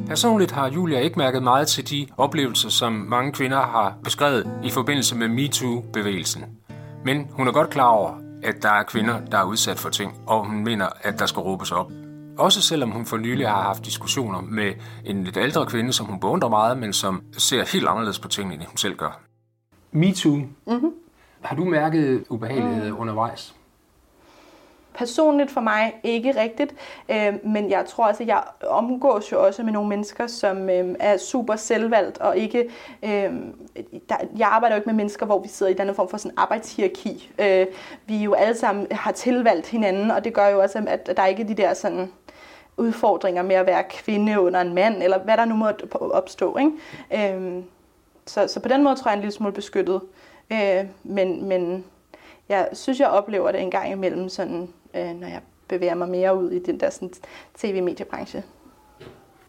[SPEAKER 1] Personligt har Julia ikke mærket meget til de oplevelser, som mange kvinder har beskrevet i forbindelse med MeToo-bevægelsen. Men hun er godt klar over, at der er kvinder, der er udsat for ting, og hun mener, at der skal råbes op. Også selvom hun for nylig har haft diskussioner med en lidt ældre kvinde, som hun beundrer meget, men som ser helt anderledes på tingene, end hun selv gør. MeToo.
[SPEAKER 2] Mm-hmm.
[SPEAKER 1] Har du mærket ubehageligheder
[SPEAKER 2] Mm.
[SPEAKER 1] undervejs?
[SPEAKER 2] personligt for mig ikke rigtigt, øh, men jeg tror også, at jeg omgås jo også med nogle mennesker, som øh, er super selvvalgt og ikke... Øh, der, jeg arbejder jo ikke med mennesker, hvor vi sidder i den form for sådan arbejdshierarki. Øh, vi jo alle sammen har tilvalgt hinanden, og det gør jo også, at der er ikke de der sådan udfordringer med at være kvinde under en mand, eller hvad der nu måtte opstå. Ikke? Øhm, så, så på den måde tror jeg, jeg er en lille smule beskyttet. Øh, men, men jeg synes, jeg oplever det en gang imellem, sådan, øh, når jeg bevæger mig mere ud i den der sådan, tv-mediebranche.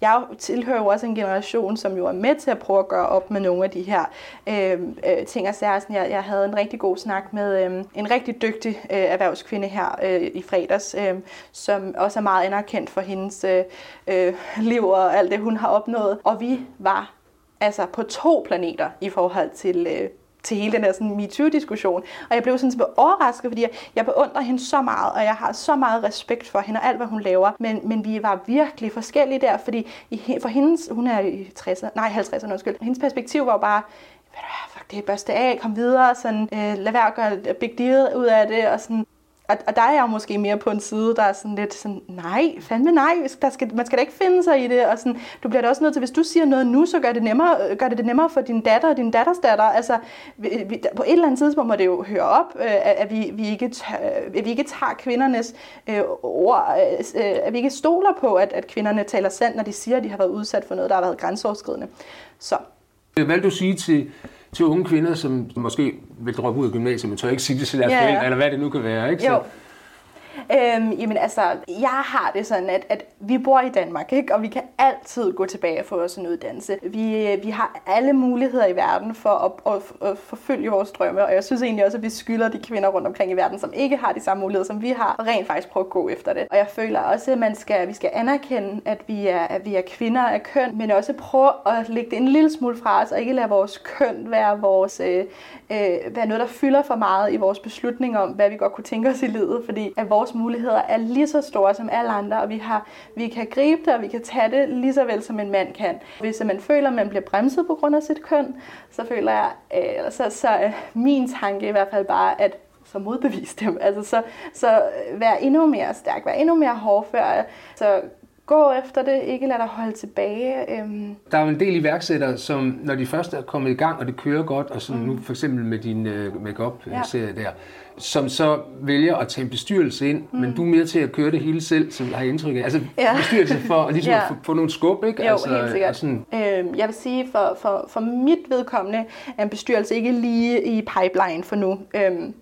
[SPEAKER 2] Jeg tilhører jo også en generation, som jo er med til at prøve at gøre op med nogle af de her øh, øh, ting altså, og sager. Sådan, Jeg, jeg havde en rigtig god snak med øh, en rigtig dygtig øh, erhvervskvinde her øh, i fredags, øh, som også er meget anerkendt for hendes øh, øh, liv og alt det, hun har opnået. Og vi var altså på to planeter i forhold til... Øh, til hele den her sådan MeToo-diskussion. Og jeg blev sådan lidt overrasket, fordi jeg, jeg beundrer hende så meget, og jeg har så meget respekt for hende og alt, hvad hun laver. Men, men vi var virkelig forskellige der, fordi i, for hendes, hun er i 60'erne, nej 50'erne, undskyld, hendes perspektiv var jo bare, fuck det, børste af, kom videre, sådan, øh, lad være at gøre big deal ud af det, og sådan, og, og der er jeg jo måske mere på en side, der er sådan lidt sådan, nej, fandme nej, der skal, man skal da ikke finde sig i det. Og sådan, du bliver da også nødt til, hvis du siger noget nu, så gør det, nemmere, øh, gør det det nemmere for din datter og din datters datter. Altså, vi, vi, på et eller andet tidspunkt må det jo høre op, øh, at, at, vi, vi ikke tør, at vi ikke tager kvindernes øh, ord, øh, øh at vi ikke stoler på, at, at kvinderne taler sandt, når de siger, at de har været udsat for noget, der har været grænseoverskridende. Så
[SPEAKER 1] Hvad vil du sige til, til unge kvinder, som måske vil droppe ud af gymnasiet, men tør ikke sige det til deres
[SPEAKER 2] Ja, ja.
[SPEAKER 1] forældre, eller hvad det nu kan være, ikke? Så-
[SPEAKER 2] Jo. Øhm, jamen altså, jeg har det sådan, at, at vi bor i Danmark, ikke? og vi kan altid gå tilbage og få os en uddannelse. Vi, øh, vi har alle muligheder i verden for at, at, at forfølge vores drømme, og jeg synes egentlig også, at vi skylder de kvinder rundt omkring i verden, som ikke har de samme muligheder, som vi har, og rent faktisk prøve at gå efter det. Og jeg føler også, at man skal, vi skal anerkende, at vi, er, at vi er kvinder af køn, men også prøve at lægge det en lille smule fra os, og ikke lade vores køn være, vores, øh, øh, være noget, der fylder for meget i vores beslutning om, hvad vi godt kunne tænke os i livet, fordi at vores muligheder er lige så store som alle andre, og vi, har, vi kan gribe det, og vi kan tage det lige så vel som en mand kan. Hvis man føler, at man bliver bremset på grund af sit køn, så føler jeg, øh, eller så, så er min tanke i hvert fald bare, at så modbevise dem. Altså så, så vær endnu mere stærk, vær endnu mere hårdfør. Så gå efter det, ikke lad dig holde tilbage. Øhm,
[SPEAKER 1] Der er jo en del iværksættere, som når de først er kommet i gang, og det kører godt, og som mm. nu for eksempel med din uh, make-up-serie ja. der, som så vælger at tage en bestyrelse ind, mm. men du er mere til at køre det hele selv, som jeg har indtryk af. Altså
[SPEAKER 2] Ja.
[SPEAKER 1] bestyrelse for at ligesom
[SPEAKER 2] Ja.
[SPEAKER 1] få, få nogle skub, ikke?
[SPEAKER 2] Jo,
[SPEAKER 1] altså,
[SPEAKER 2] helt sikkert.
[SPEAKER 1] Sådan,
[SPEAKER 2] Øhm, jeg vil sige, for, for, for mit vedkommende er en bestyrelse ikke lige i pipeline for nu. Øhm,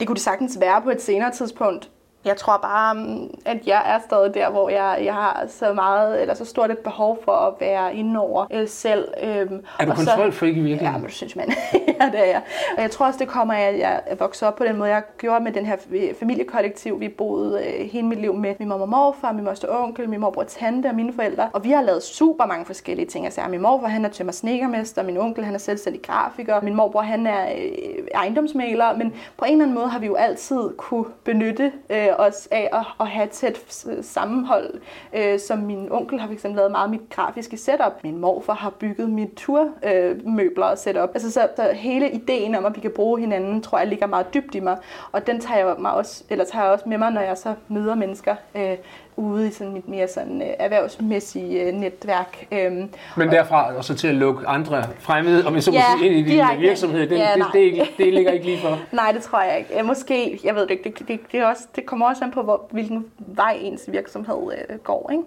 [SPEAKER 2] det kunne det sagtens være på et senere tidspunkt, Jeg tror bare, mm, at jeg er stadig der, hvor jeg, jeg har så meget, eller så stort et behov for at være inde over øh, selv. Øhm,
[SPEAKER 1] Er du kontrolfreak i virkeligheden?
[SPEAKER 2] Ja, men det synes man. ja, det er jeg. Og jeg tror også, det kommer af, at jeg vokset op på den måde, jeg gjorde med den her øh, familiekollektiv. Vi boede øh, hele mit liv med min mor og morfar, min moster og onkel, min morbror og tante og mine forældre. Og vi har lavet super mange forskellige ting. Altså, min morfar, han er tømmer snekermester, min onkel, han er selvstændig grafiker, min morbror, han er øh, ejendomsmaler. Men på en eller anden måde har vi jo altid kunne benytte øh, os af at, at have et tæt sammenhold. Øh, som min onkel har fx lavet meget af mit grafiske setup. Min morfar har bygget mit turmøbler øh, og setup. Altså, så, så hele ideen om, at vi kan bruge hinanden, tror jeg ligger meget dybt i mig. Og den tager jeg, mig også, eller tager jeg også med mig, når jeg så møder mennesker øh, ude i sådan mit mere sådan, øh, erhvervsmæssige øh, netværk. Øhm,
[SPEAKER 1] Men derfra og så til at lukke andre fremmede, om jeg så må
[SPEAKER 2] Ja,
[SPEAKER 1] sige, ind i din
[SPEAKER 2] direkte.
[SPEAKER 1] virksomhed, den,
[SPEAKER 2] Ja,
[SPEAKER 1] det, det, det ligger ikke lige for.
[SPEAKER 2] Nej, det tror jeg ikke. Øh, Måske, jeg ved det ikke, det, det, det, også, det kommer også an på, hvor, hvilken vej ens virksomhed øh, går. Ikke?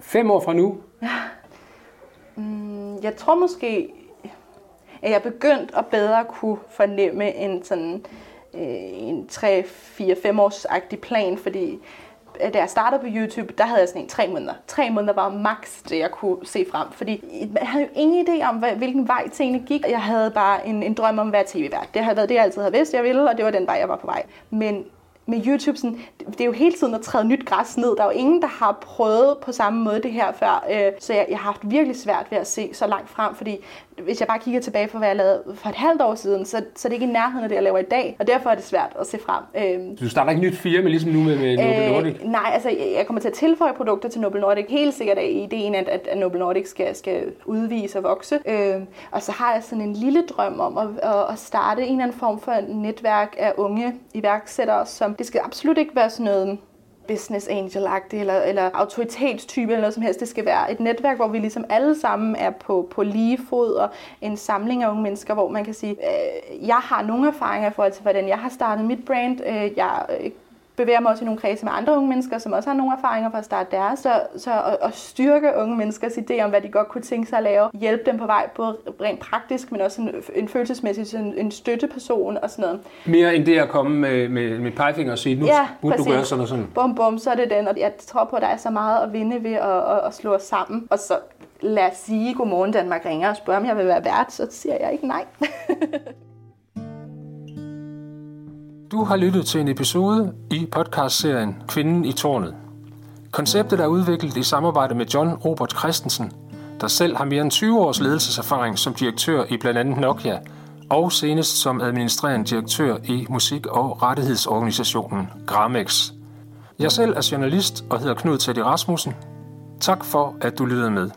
[SPEAKER 1] Fem år fra nu,
[SPEAKER 2] Mm, jeg tror måske, at jeg er begyndt at bedre kunne fornemme en sådan øh, en 3, 4, 5 års agtig plan, fordi øh, Øh, da jeg startede på YouTube, der havde jeg sådan en tre måneder. Tre måneder var max det, jeg kunne se frem, fordi jeg havde jo ingen idé om, hvilken vej tingene gik. Jeg havde bare en, en drøm om at være tv-vært. Det har været det, jeg altid havde vidst, jeg ville, og det var den vej, jeg var på vej. Men med YouTube, sådan, det er jo hele tiden at træde nyt græs ned. Der er jo ingen, der har prøvet på samme måde det her før. Øh, så jeg, jeg har haft virkelig svært ved at se så langt frem, fordi hvis jeg bare kigger tilbage på, hvad jeg lavede for et halvt år siden, så, så er det ikke i nærheden af det, jeg laver i dag. Og derfor er det svært at se frem. Øh,
[SPEAKER 1] du starter ikke nyt firma, ligesom nu med, med Nordic.
[SPEAKER 2] Øh, nej, altså jeg kommer til at tilføje produkter til Noble Nordic. Helt sikkert er ideen, at, at, Noble Nordic skal, skal udvise og vokse. Øh, og så har jeg sådan en lille drøm om at, at, at starte en eller anden form for netværk af unge iværksættere, som det skal absolut ikke være sådan noget business angel-agtig eller, eller autoritetstype eller noget som helst. Det skal være et netværk, hvor vi ligesom alle sammen er på, på lige fod og en samling af unge mennesker, hvor man kan sige, øh, jeg har nogle erfaringer i forhold til, hvordan jeg har startet mit brand. Øh, jeg øh, bevæger mig også i nogle kredse med andre unge mennesker, som også har nogle erfaringer fra at starte deres. Så, så at, at styrke unge menneskers idé om, hvad de godt kunne tænke sig at lave. Hjælpe dem på vej, både rent praktisk, men også en, en følelsesmæssig sådan en støtteperson og sådan noget.
[SPEAKER 1] Mere end det at komme med, med, med pegefinger og sige, nu
[SPEAKER 2] Ja,
[SPEAKER 1] burde du
[SPEAKER 2] præcis.
[SPEAKER 1] gøre sådan og sådan.
[SPEAKER 2] Bum, bum, så er det den. Og jeg tror på, at der er så meget at vinde ved at, at, at slå os sammen. Og så lad os sige, godmorgen Danmark ringer og spørger, om jeg vil være vært, så siger jeg ikke nej.
[SPEAKER 1] Du har lyttet til en episode i podcastserien Kvinden i tårnet. Konceptet er udviklet i samarbejde med John Robert Christensen, der selv har mere end 20 års ledelseserfaring som direktør i blandt andet Nokia, og senest som administrerende direktør i musik- og rettighedsorganisationen Gramex. Jeg selv er journalist og hedder Knud Teddy Rasmussen. Tak for, at du lyttede med.